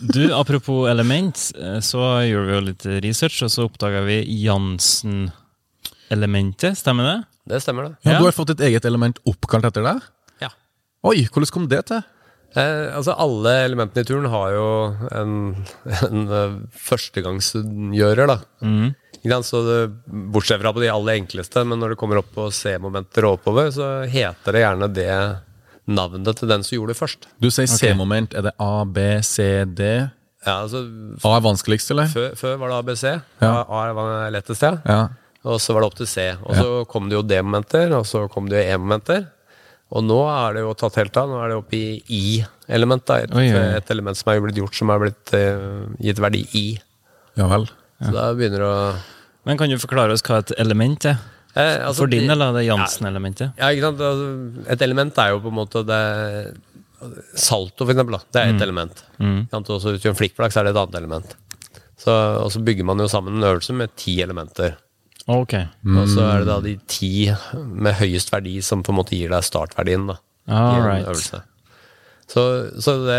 Du, apropos element, eh, så gjorde vi jo litt research, og så oppdaga vi Jansen-elementet. Stemmer det? Det stemmer, det. Ja. Du har fått et eget element oppkalt etter deg? Ja. Oi, hvordan kom det til? Eh, altså Alle elementene i turen har jo en, en eh, førstegangsgjører, da. Sant? Så det, bortsett fra på de aller enkleste, men når det kommer opp på C-momenter og oppover, så heter det gjerne det navnet til den som gjorde det først. Du sier C-moment. Er det A, B, C, D? Ja, altså A er vanskeligst, eller? Før, før var det ABC. Ja. A A var lettest, ja. Ja. Og så var det opp til C. Og så kom det jo D-momenter, og så kom det jo E-momenter. Og nå er det jo tatt helt av. Nå er det oppe i I-element. Et, et element som er blitt gjort, som er blitt uh, gitt verdi I. ja vel. Så da begynner det å Men kan du forklare oss hva et element er? eh, altså, For din del er det Jansen-elementet. Ja, ikke sant? Altså, et element er jo på en måte det Salto, for eksempel. Da. Det er et element. Mm. Og så Hvis du gjør en flikkflakk, så er det et annet element. Så, og så bygger man jo sammen en øvelse med ti elementer. Ok. Og så er det da de ti med høyest verdi som på en måte gir deg startverdien da, i en Alright. øvelse. Så, så det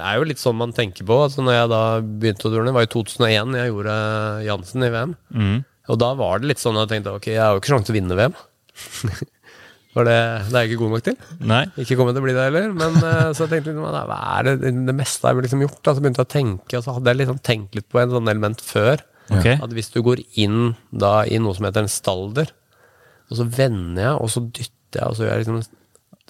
er jo litt sånn man tenker på. Altså når jeg da begynte å turne, var i 2001 jeg gjorde Jansen i VM. Og da var det litt sånn at jeg tenkte ok, jeg har jo ikke sjanse til å vinne VM. <laughs> For det, det er jeg ikke god nok til. Nei? Ikke kommer til å bli det heller. Men eh, så jeg tenkte jeg "Nei, hva er det, det meste har jeg liksom gjort. Så begynte jeg å tenke, og så hadde jeg liksom tenkt litt på en sånn element før. Okay. At hvis du går inn da i noe som heter en stalder, og så vender jeg, og så dytter jeg, og så gjør jeg liksom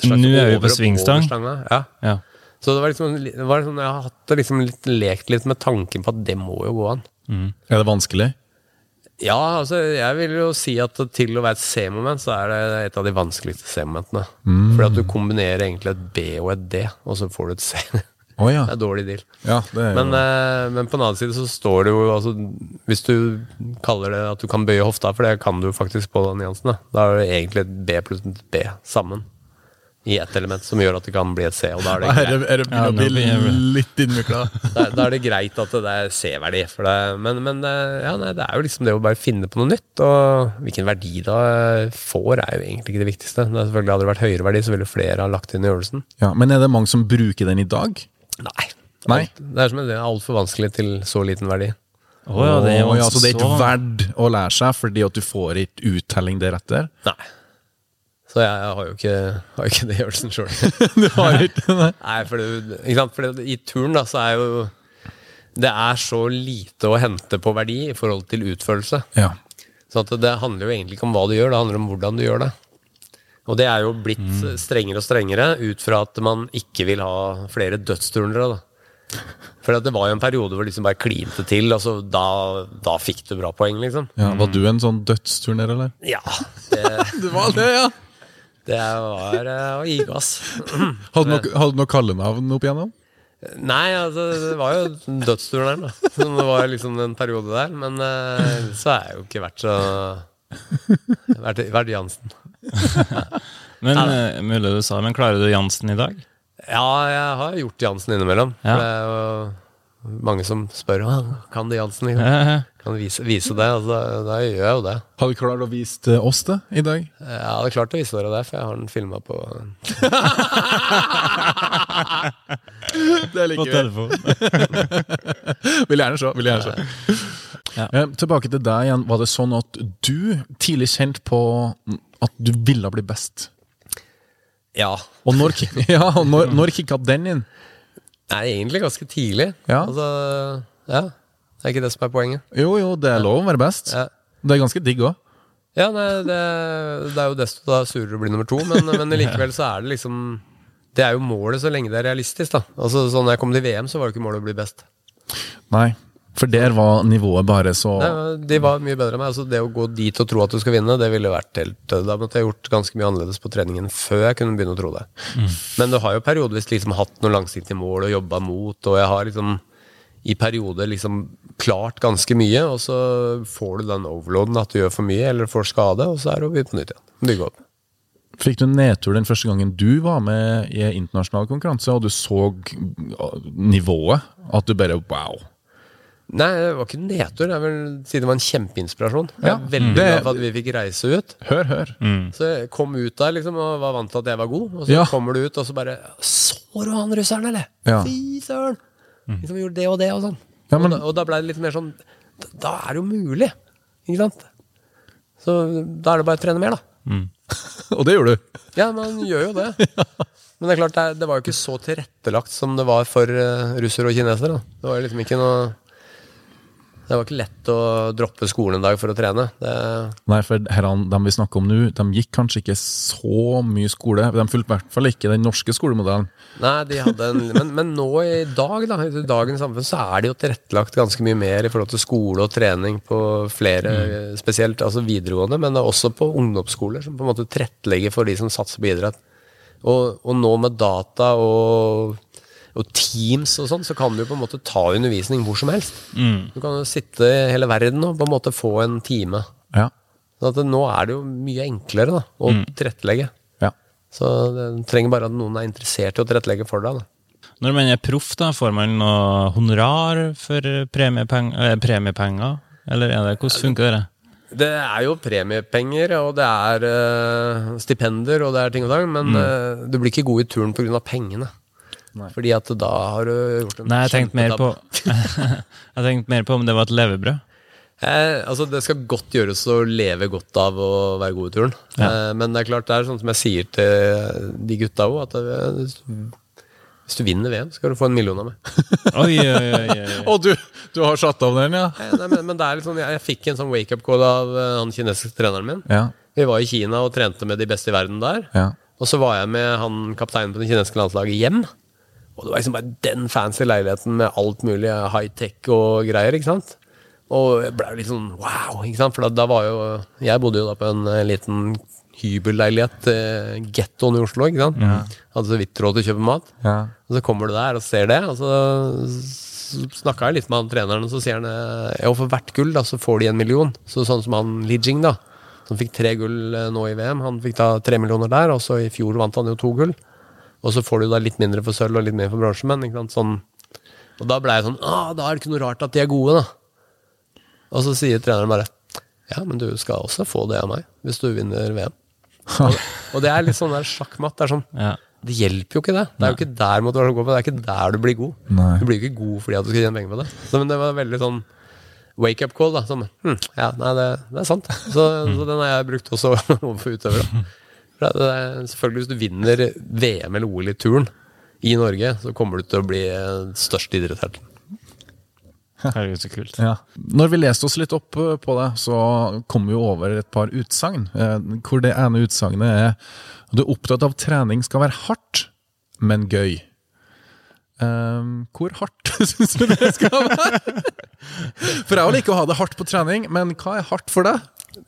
Nå er vi på svingstang. Ja. Ja. Så det var liksom, det var liksom jeg har hatt liksom litt, lekt litt med tanken på at det må jo gå an. Er det vanskelig? Ja, altså jeg vil jo si at til å være et C-moment, så er det et av de vanskeligste C-momentene. Fordi at du kombinerer egentlig et B og et D, og så får du et C. Oh, ja. <laughs> Det er dårlig deal. ja det er. Men, eh, men på den annen side så står det jo altså, Hvis du kaller det at du kan bøye hofta, for det kan du faktisk på den nyansen, da, da er det egentlig et B pluss et B sammen i ett element, som gjør at det kan bli et C. Og da er det greit, <laughs> er, er det Ja, litt innvikla. <laughs> da, da er det greit at det er C-verdi. For det, men men eh, ja, nei, det er jo liksom det å bare finne på noe nytt. Og hvilken verdi da får, er jo egentlig ikke det viktigste. Det er selvfølgelig Hadde det vært høyere verdi, så ville flere ha lagt inn i øvelsen. Ja, men er det mange som bruker den i dag? Nei. Nei. Alt, det er som en altfor vanskelig til så liten verdi. Oh, ja, det er jo Å ja, så det er ikke verdt å lære seg fordi at du får ikke uttelling deretter? Nei. Så jeg, jeg har jo ikke, har ikke det øvelsen sjøl. <laughs> du har ikke nei. Nei, for, det, ikke sant? for i turn da, så er jo Det er så lite å hente på verdi i forhold til utførelse. Ja. Så det handler jo egentlig ikke om hva du gjør, det handler om hvordan du gjør det. Og det er jo blitt strengere og strengere ut fra at man ikke vil ha flere dødsturnere. da. For det var jo en periode hvor det liksom bare klinte til, Altså, da, da fikk du bra poeng, liksom. ja. Var du en sånn dødsturner, eller? Ja, det, <laughs> Du var det, ja! Det var eh, å gi gass. <clears throat> Hadde du noe, noe kallenavn opp igjennom? Nei, altså, det var jo dødsturneren, da. Som det var liksom en periode der. Men eh, så har jeg jo ikke vært så Vært, vært Jansen. <laughs> Men eh, mulig du sa, men klarer du Jansen i dag? Ja, jeg har gjort Jansen innimellom. Ja. For det er jo mange som spør om kan de Jansen. Liksom? Ja, ja. Kan du vise, vise det? Altså, da, da gjør jeg jo det. Har du klart å vise eh, oss det i dag? Jeg hadde klart å vise dere det, for jeg har den filma på <laughs> Det På telefon. <laughs> Vil gjerne se. Vil gjerne se. Eh, tilbake til deg igjen. Var det sånn at du tidlig kjente på at du ville bli best? Ja. Og når, <laughs> ja, og når, når kicka den inn? Nei, egentlig ganske tidlig. Ja. Altså, ja. Det er ikke det som er poenget. Jo, jo, det er lov å være best. Ja. Det er ganske digg òg. Ja, nei, det, det er jo desto da surere å bli nummer to, men, men likevel så er det liksom Det er jo målet så lenge det er realistisk, da. Altså, sånn når jeg kom til VM, så var jo ikke målet å bli best. Nei, for der var nivået bare så Nei, de var mye bedre enn meg. Altså, det å gå dit og tro at du skal vinne, det ville vært helt Da måtte jeg gjort ganske mye annerledes på treningen før jeg kunne begynne å tro det. Men du har jo periodevis liksom hatt noen langsiktige mål og jobba mot, og jeg har liksom i perioder liksom klart ganske mye, og så får du den overloaden at du gjør for mye eller får skade, og så er det å begynne på nytt igjen. Bygge opp. Fikk du nedtur den første gangen du var med i internasjonal konkurranse, og du så nivået? At du bare wow. Nei, det var ikke nedtur. Det er vel, siden det var en kjempeinspirasjon. Ja, veldig det- glad for at vi fikk reise ut. Hør, hør. Så jeg kom ut der liksom og var vant til at jeg var god, og så Ja. kommer du ut, og så bare Så du han russeren, eller? Ja. Fy søren! Liksom gjorde det og det og sånn. Ja, men- og, da, da ble det litt mer sånn Da, da er det jo mulig, ikke sant? Så da er det bare å trene mer, da. <laughs> Og det gjorde du. Ja, man gjør jo det. <laughs> Men det er klart, det, det var jo ikke så tilrettelagt som det var for uh, russere og kinesere. Da. Det var jo liksom ikke noe Det var ikke lett å droppe skolen en dag for å trene. Det, Nei, for herrene, de vi snakker om nå, de gikk kanskje ikke så mye skole. De fulgte i hvert fall ikke den norske skolemodellen. nei, de hadde en <laughs> men, men nå i dag, da, i dagens samfunn, så er det jo tilrettelagt ganske mye mer i forhold til skole og trening på flere, spesielt altså videregående, men også på ungdomsskoler, som på en måte tilrettelegger for de som satser på idrett. Og, og nå med data og, og Teams og sånn, så kan du på en måte ta undervisning hvor som helst. Du kan jo sitte i hele verden og på en måte få en time. Ja. Så at det, nå er det jo mye enklere da, å tilrettelegge. ja. Så det trenger bare at noen er interessert i å tilrettelegge for deg. Da. Når man er proff, da, får man noe honorar for premiepeng eh, premiepenger? Eller er det, hvordan funker det? Det er jo premiepenger, og det er uh, stipender, og det er ting og tang, men eh, du blir ikke god i turn pga. pengene. Fordi at da har du gjort en Nei, jeg tenkte mer på. <laughs> Jeg tenkte mer på om det var et levebrød. Eh, altså Det skal godt gjøres å leve godt av å være god i turn. Eh, men det er klart det er sånn som jeg sier til de gutta òg, at det, hvis du vinner VM, skal du få en million av meg. <laughs> Oi, oi, oi, oi. Og du, du har satt av den, ja? eh, nei, men, men det er litt sånn, jeg, jeg fikk en sånn wake-up call av uh, han kinesiske treneren min. Ja. Vi var i Kina og trente med de beste i verden der. ja. Og så var jeg med han kapteinen på det kinesiske landslaget hjem. Og det var liksom bare den fancy leiligheten med alt mulig high-tech og greier. ikke sant? Og jeg ble jo litt sånn wow, ikke sant? For da, da var jo Jeg bodde jo da på en eh, liten hybelleilighet, eh, gettoen i Oslo. ikke sant? Hadde så vidt råd til å kjøpe mat. ja. Og så kommer du der og ser det, og så snakka jeg litt med han treneren, og så sier han jo, ja, for hvert gull da, så får de en million. Så sånn som han Lijing, da, som fikk tre gull eh, nå i VM, han fikk da tre millioner der, og så i fjor vant han jo to gull. Og så får du da litt mindre for sølv og litt mer for bransjemenn. ikke sant, sånn. Og da ble jeg sånn ah, Da er det ikke noe rart at de er gode, da. Og så sier treneren bare ja, men du skal også få det av meg hvis du vinner VM. Og, og det er litt sånn der sjakkmatt. Det er sånn Ja. det hjelper jo ikke det. Det er jo ikke der motivasjonen går på. Det er ikke der du blir god. Nei. Du blir jo ikke god fordi at du skal tjene penger på det. Så, men det var veldig sånn wake-up call. da som, hm, Ja, nei, det, det er sant. Så, så den har jeg brukt også <laughs> overfor utøvere. Det er, selvfølgelig, hvis du vinner VM eller OL i turn i Norge, så kommer du til å bli eh, størst idrettshelten. Herregud, så kult. Ja. Når vi leste oss litt opp eh, på det, så kom vi over et par utsagn. eh, Hvor det ene utsagnet er du er opptatt av trening skal være hardt, men gøy. Eh, hvor hardt <laughs> syns du det skal være? For jeg liker å ha det hardt på trening, men hva er hardt for deg?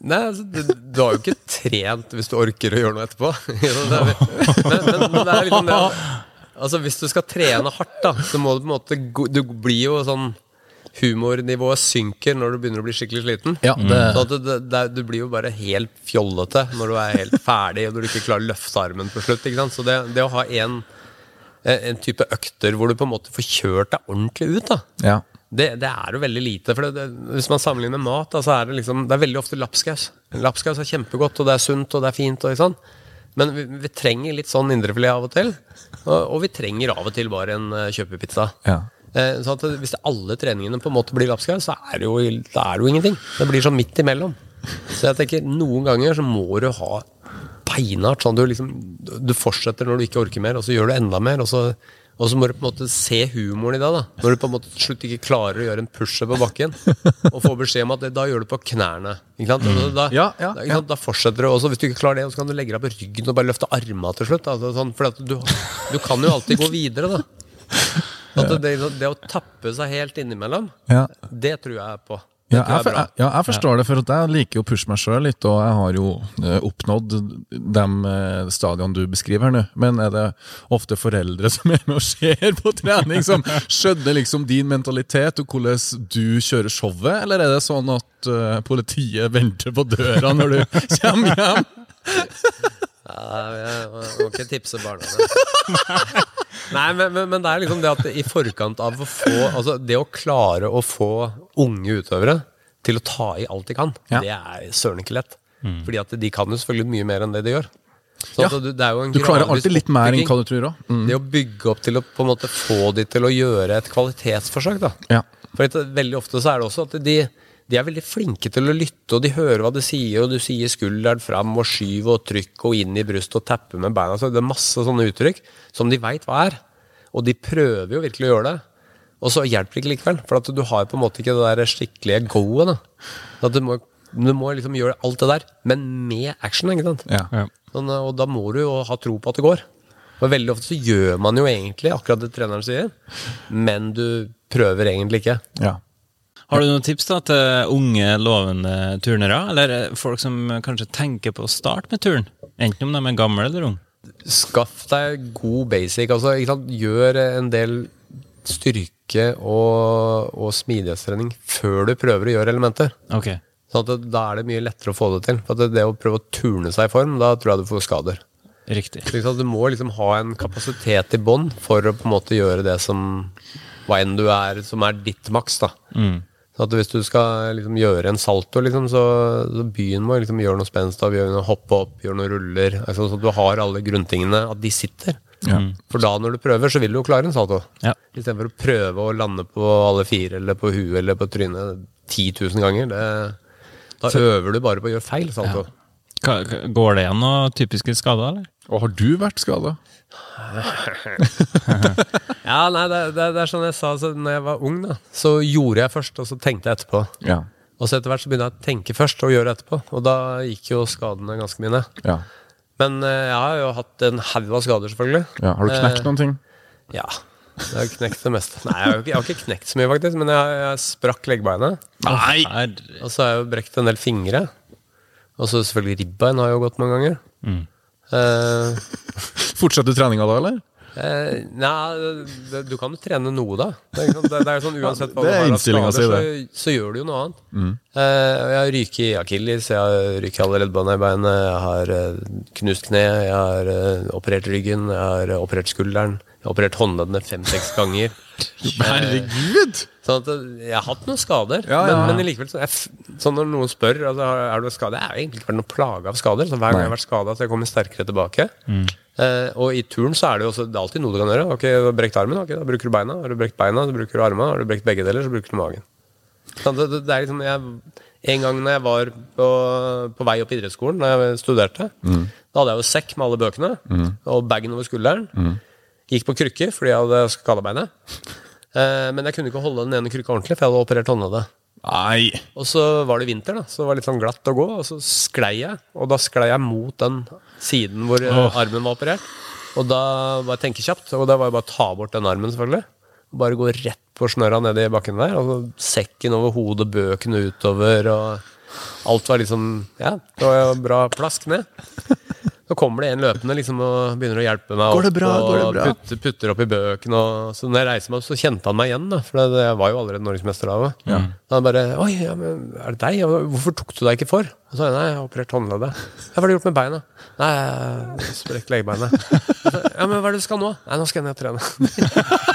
Nei, altså, du, du har jo ikke trent hvis du orker å gjøre noe etterpå. <laughs> Det er- men, men, men det er liksom det Altså, hvis du skal trene hardt, da, så må du på en måte Du blir jo sånn Humornivået synker når du begynner å bli skikkelig sliten. Ja, det- Så at det, du blir jo bare helt fjollete når du er helt ferdig og når du ikke klarer å løfte armen på slutt. Ikke sant? Så det, det å ha en, en type økter hvor du på en måte får kjørt deg ordentlig ut, da Ja. det, det er jo veldig lite. For det, det, Hvis man sammenligner med mat, da, så er det liksom Det er veldig ofte lapskaus. Lapskaus er kjempegodt, og det er sunt, og det er fint. Og sånn. Men vi, vi trenger litt sånn indrefilet av og til. Og, og vi trenger av og til bare en uh, kjøpepizza. Ja. Eh, så hvis alle treningene på en måte blir lapskaus, så er det jo, det er jo ingenting. Det blir sånn midt imellom. Så jeg tenker noen ganger så må du ha beinhardt sånn du liksom Du fortsetter når du ikke orker mer, og så gjør du enda mer. Og så, og så må du på en måte se humoren i det. da Når du på en måte til slutt ikke klarer å gjøre en pushup på bakken, og får beskjed om at det, da gjør du på knærne. Ikke sant? Da, Da, Ja, ja, da, ikke sant? da fortsetter du. Og så hvis du ikke klarer det, så kan du legge deg på ryggen og bare løfte armene til slutt. Altså, sånn, for du, du kan jo alltid gå videre, da. At det, det, det å tappe seg helt innimellom, Ja. det tror jeg på. Ja, jeg, er jeg, ja, jeg forstår det, for at jeg liker jo å pushe meg sjøl litt, og jeg har jo eh, oppnådd de stadiene du beskriver her nå. Men er det ofte foreldre <laughs> som er med og ser på trening, som skjønner liksom din mentalitet og hvordan du kjører showet, eller er det sånn at eh, politiet venter på døra når du <laughs> kommer hjem? Ja, jeg må ikke tipse barna. <laughs> Nei, men, men, men det er liksom det at i forkant av å få Altså, det å klare å få unge utøvere til å ta i alt de kan, Ja. det er søren ikke lett. Fordi at de kan jo selvfølgelig mye mer enn det de gjør. Så Ja. det, det Du klarer alltid litt mer enn hva du tror òg. Mm. Det å bygge opp til å på en måte få de til å gjøre et kvalitetsforsøk, da. Ja. For veldig ofte så er det også at de, de er veldig flinke til å lytte, og de hører hva du sier, og du sier skulderen fram og skyv og trykk og inn i brystet og tappe med beina. Så det er masse sånne uttrykk som de veit hva er. Og de prøver jo virkelig å gjøre det. Og så hjelper det ikke likevel, for at du har på en måte ikke det der skikkelige go-et. Du må, du må liksom gjøre alt det der, men med action, ikke sant. Ja. Sånn, og da må du jo ha tro på at det går. Og veldig ofte så gjør man jo egentlig akkurat det treneren sier, men du prøver egentlig ikke. ja. Har du noen tips da til unge, lovende turnere, eller folk som kanskje tenker på å starte med turn? Enten om de er gamle eller unge. Skaff deg god basic. Altså? Gjør en del styrke og, og smidighetstrening før du prøver å gjøre elementer. Ok. Så at det, da er det mye lettere å få det til. For det, det å prøve å turne seg i form, da tror jeg du får skader. Riktig. Sant? Du må liksom ha en kapasitet i bånn for å på en måte gjøre det som hva enn du er, som er ditt maks. da. Mm. Så at Hvis du skal liksom gjøre en salto, liksom, så, så begynn med å liksom gjøre noe spenst. gjøre noe Hoppe opp, gjøre noen ruller. Altså, så du har alle grunntingene, at de sitter. For da når du prøver, så vil du jo klare en salto. Ja. Istedenfor å prøve å lande på alle fire, eller på huet eller på trynet 10 000 ganger. Det, da øver du bare på å gjøre feil salto. Ka- Går det igjen noen typiske skader, eller? Og har du vært skada? <laughs> Ja, nei, det, det, det er sånn jeg sa så når jeg var ung, da. Så gjorde jeg først, og så tenkte jeg etterpå. Ja. Og så etter hvert så begynte jeg å tenke først og gjøre etterpå. Og da gikk jo skadene ganske mye ja. Men uh, jeg har jo hatt en haug av skader, selvfølgelig. ja. Har du knekt uh, noen ting? Ja. Jeg har knekt det meste. Nei, jeg har, ikke, jeg har ikke knekt så mye, faktisk. Men jeg, jeg sprakk leggbeinet. Nei! Og så har jeg jo brekt en del fingre. Og så selvfølgelig ribbein har jeg jo gått mange ganger. Mm. Eh, Fortsetter du treninga da, eller? Uh, nei, det, du kan jo trene noe, da. Det er, det, det er sånn Uansett hva du har av skader, så, så gjør du jo noe annet. Eh, jeg har ryket i akilles, jeg har ryket alle leddbåndene i beinet, jeg har knust kne, jeg har operert ryggen, jeg har operert skulderen, jeg har operert håndleddene fem-seks ganger. <laughs> Herregud! Sånn at eh, jeg har hatt noen skader, Ja, ja, men, men likevel så, jeg, sånn når noen spør altså, har- er du skadet, jeg har egentlig ikke vært noen plage av skader. Så hver gang jeg har vært skada, så jeg kommer sterkere tilbake. Eh, og i turn så er det jo også, det er alltid noe du kan gjøre. Ok, du har brekt armen, ok, da bruker du beina. Har du brekt beina, så bruker du armene. Har du brekt begge deler, så bruker du magen. Sånn, det, det, er liksom, jeg, en gang når jeg var på, på vei opp i idrettsskolen, da jeg studerte, da hadde jeg jo sekk med alle bøkene, og bagen over skulderen. Gikk på krykker fordi jeg hadde skada beinet. Eh, men jeg kunne ikke holde den ene krykka ordentlig, for jeg hadde operert håndleddet. Nei. Og så var det vinter, da, så det var litt sånn glatt å gå, og så sklei jeg. Og da sklei jeg mot den siden hvor oh. armen var operert. Og da var jeg tenkekjapt, og da var det bare å ta bort den armen, selvfølgelig. Bare gå rett på snørra ned i bakken der, og så sekken over hodet, bøkene utover, og alt var liksom Ja, det var jo bra plask ned. Så kommer det en løpende liksom, og begynner å hjelpe meg Går det opp, bra? Går det bra? putter, putter opp i bøkene. Og, så når jeg reiser meg opp, så kjente han meg igjen, da, for det, jeg var jo allerede norgesmester da. Ja. Han bare 'Oi, ja, men er det deg? Hvorfor tok du deg ikke for?' Og så sa jeg 'Nei, jeg har operert håndleddet'. Hva har du gjort med beina?' 'Nei, jeg har sprekt legebeinet'. <laughs> 'Ja, men hva er det du skal nå?' 'Nei, nå skal jeg ned og trene'. <laughs>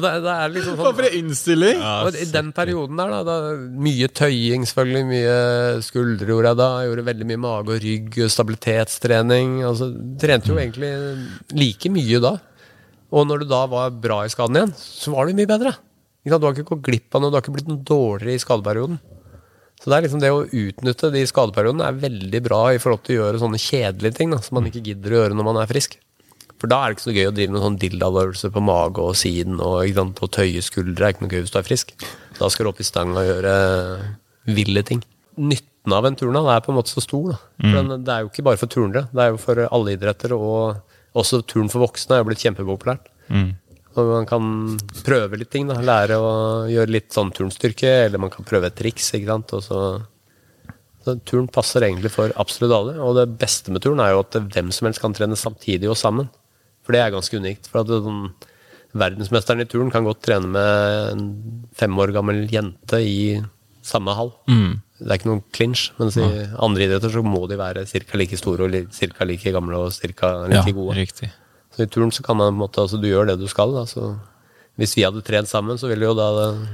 og det, det er liksom sånn <laughs> For en innstilling! og I den perioden der, da, da Mye tøying, selvfølgelig. Mye skuldre gjorde jeg da. Jeg gjorde veldig mye mage og rygg, stabilitetstrening. Altså, trente jo egentlig like mye da. Og når du da var bra i skaden igjen, så var du mye bedre. Du har ikke gått glipp av noe, du har ikke blitt noe dårligere i skadeperioden. Så det er liksom det å utnytte de skadeperiodene er veldig bra i forhold til å gjøre sånne kjedelige ting da, som man ikke gidder å gjøre når man er frisk. For da er det ikke så gøy å drive med sånn dildaøvelse på mage og siden og, ikke sant, og tøye skuldre. er ikke noe gøy hvis du er frisk. Da skal du opp i stanga og gjøre ville ting. Nytten av en turnhall er på en måte så stor. For den, det er jo ikke bare for turnere, det er jo for alle idretter. Og også turn for voksne er jo blitt kjempepopulært. Og man kan prøve litt ting. da, Lære å gjøre litt sånn turnstyrke, eller man kan prøve et triks. ikke sant, og så... Så turn passer egentlig for absolutt alle. Og det beste med turn er jo at hvem som helst kan trene samtidig og sammen. For det er ganske unikt. For at sånn, verdensmesteren i turn kan godt trene med en fem år gammel jente i samme hall. Det er ikke noen clinch. Mens i andre idretter så må de være ca. like store og ca. like gamle og ca. like Ja, gode. riktig. Så i turn så kan man på en måte, altså du gjør det du skal. Da, så hvis vi hadde trent sammen, så ville jo da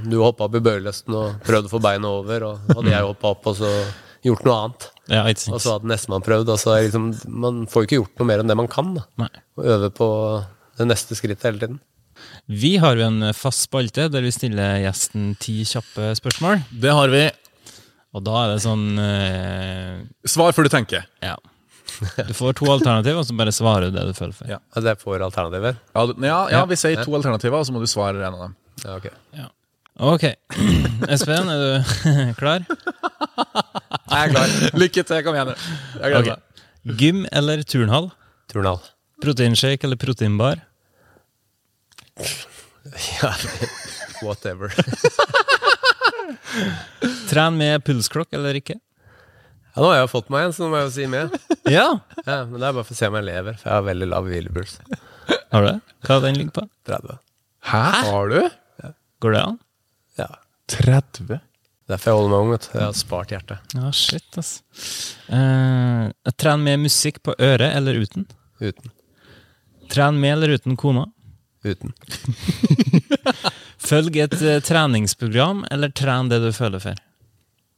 du hoppa opp i bøyelesten og prøvd å få beina over, og hadde jeg hoppa opp og så gjort noe annet. Ja, Og så hadde nestemann prøvd. Og så er liksom, man får jo ikke gjort noe mer enn det man kan. Og øve på det neste skrittet hele tiden. Vi har jo en fast spalte der vi stiller gjesten ti kjappe spørsmål. Det har vi. Og da er det sånn eh, Svar før du tenker. Ja. Du får to alternativer, og så bare svarer du det du føler for. Ja. Ja, det er får alternativer. Ja, ja, ja, vi sier to alternativer, og så må du svare en av dem. Ja, ok. Ok. <clears throat> Espen, er du <laughs> klar? Jeg er klar. Lykke til. Kom igjen. Jeg gleder meg. Gym eller turnhall? Turnhall. Proteinshake eller proteinbar? Ja, <laughs> whatever. <laughs> Tren med pulsklokk eller ikke? Ja, nå har jeg jo fått meg en, så nå må jeg jo si med. Ja. Ja, men det er bare for å se om jeg lever, for jeg har veldig lav hvilepuls. Har du det? Hva den ligger på? 30. Hæ? Har du? Går det an? Ja. 30? Derfor jeg holder meg ung. vet. Jeg har spart hjertet. Ja, shit, ass. Eh, tren med musikk på øret eller uten? Uten. Tren med eller uten kona? Uten. <laughs> Følg et eh, treningsprogram, eller tren det du føler for.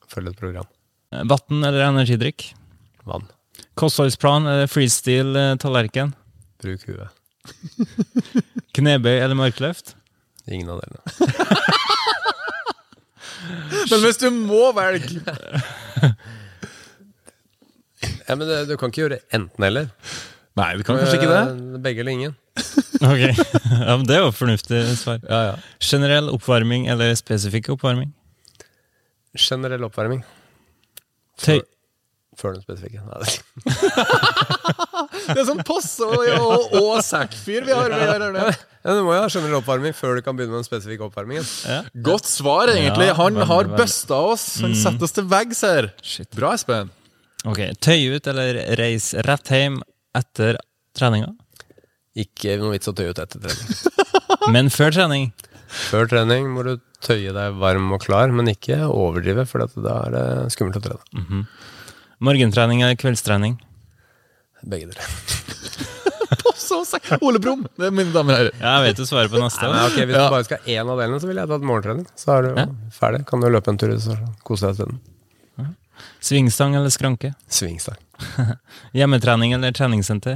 Følg et program. Eh, Vann eller energidrikk? Vann. Kostholdsplan eller freestyle-tallerken? Bruk huet. Knebøy eller markløft? Ingen av delene. <laughs> Men hvis du må velge Ja, men du kan ikke gjøre enten-eller. Nei, du kan kanskje ikke det? Eh, Begge eller ingen. Ok, <laughs> ja, men Det er jo et fornuftig svar. Ja, ja. Generell oppvarming eller spesifikk oppvarming? Generell oppvarming. Tøy Før den spesifikke. Nei, det- <laughs> Det er sånn passe og, og, og Sack-fyr vi har. Har det. ja, du må jo ha generell oppvarming før du kan begynne med den spesifikke oppvarmingen. Godt svar, egentlig. Ja, Han veldig, har busta oss. Han setter oss til veggs her. Shit. Bra, Espen. Ok, Tøy ut eller reis rett hjem etter treninga? Ikke noe vits å tøye ut etter trening. <laughs> Men før trening? Før trening må du tøye deg varm og klar, men ikke overdrive, for da er det skummelt å trene. Morgentrening eller kveldstrening? Begge deler. <laughs> Ole Brumm, det er mine damer og herrer. Ja, jeg vet du svarer på neste. Nei, okay, Hvis Ja. du bare skal ha én av delene, så ville jeg tatt morgentrening. Så er du ja. ferdig. Kan du løpe en tur og så kose deg isteden. Svingstang eller skranke? Svingstang. <laughs> Hjemmetrening eller treningssenter?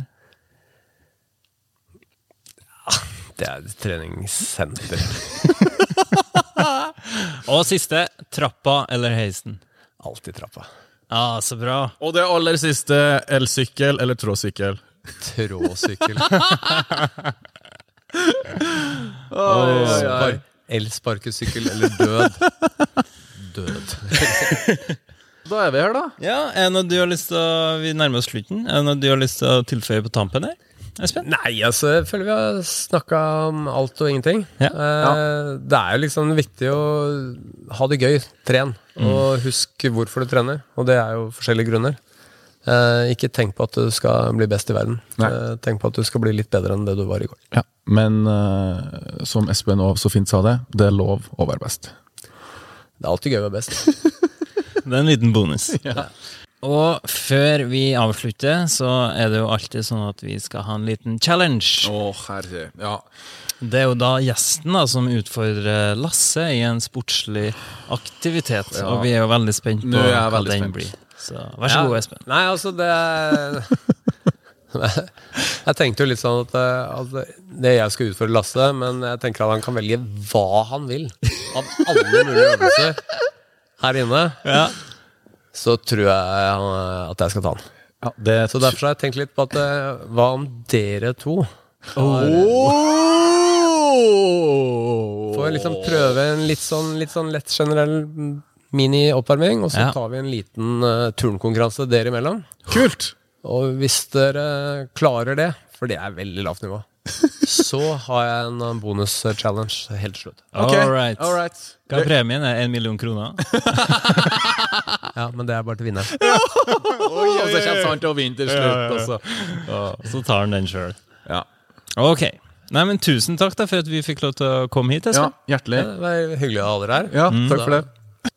Det er treningssenter. <laughs> Og siste, trappa eller heisen? Alltid trappa. Ja, så bra. Og det aller siste, elsykkel eller tråsykkel. Tråsykkel. <laughs> Oi, Elsparkesykkel eller død. Død. <laughs> Da er vi her, da. Ja, er det noe du har lyst til å Vi nærmer oss slutten. Er det noe du har lyst til å tilføye på tampen her? Espen? Nei, altså, jeg føler vi har snakka om alt og ingenting. Ja. Eh, Det er jo liksom viktig å ha det gøy. Tren. Og husk hvorfor du trener. Og det er jo forskjellige grunner. Eh, ikke tenk på at du skal bli best i verden. Eh, tenk på at du skal bli litt bedre enn det du var i går. Ja, Men eh, som Espen og så fint sa det, det er lov å være best. Det er alltid gøy å være best. <laughs> Det er en liten bonus. <laughs> Og før vi avslutter, så er det jo alltid sånn at vi skal ha en liten challenge. Å, herre. Ja. Det er jo da gjesten da som utfordrer Lasse i en sportslig aktivitet. Ja. Og vi er jo veldig spent på hva veldig den spent. blir. Så vær så Ja. god, Espen. Nei, altså, det <laughs> Jeg tenkte jo litt sånn at, eh, at det jeg skal utfordre Lasse, men jeg tenker at han kan velge hva han vil. Av alle mulige øvelser her inne, Ja. Så tror jeg at jeg skal ta den. Ja, det Så derfor har jeg tenkt litt på at eh, hva om dere to oh! får liksom prøve en litt sånn, litt sånn lett generell mini-oppvarming, og så Ja. tar vi en liten uh, turnkonkurranse dere imellom. Kult! Og hvis dere klarer det, for det er veldig lavt nivå, <laughs> så har jeg en bonus-challenge helt til slutt. Okay. All right. all right. Hva er premien? Er En million kroner? <laughs> Ja, men det er bare til vinneren. <laughs> Og så kommer han til å vinne til slutt. og Så tar han den sjøl. Ja. Ok. Nei, men Tusen takk da for at vi fikk lov til å komme hit. ja, hjertelig. Det var hyggelig å ha dere her. Ja, takk for det.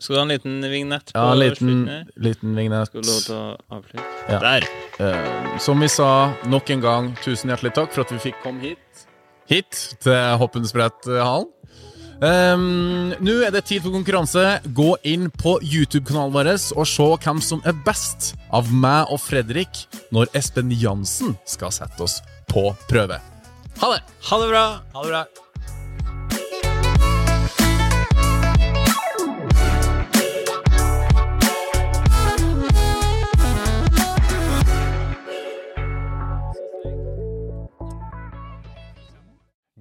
Skal du ha en liten vignett? på Ja, liten, liten vignett. Skal du lov til å avslutte? Ja. Der. Uh, som vi sa nok en gang, tusen hjertelig takk for at vi fikk komme hit. Hit til Hoppenspretthallen. Um, Nå er det tid for konkurranse. Gå inn på YouTube-kanalen vår og se hvem som er best av meg og Fredrik når Espen Jansen skal sette oss på prøve. Ha det! Ha det bra! Ha det bra.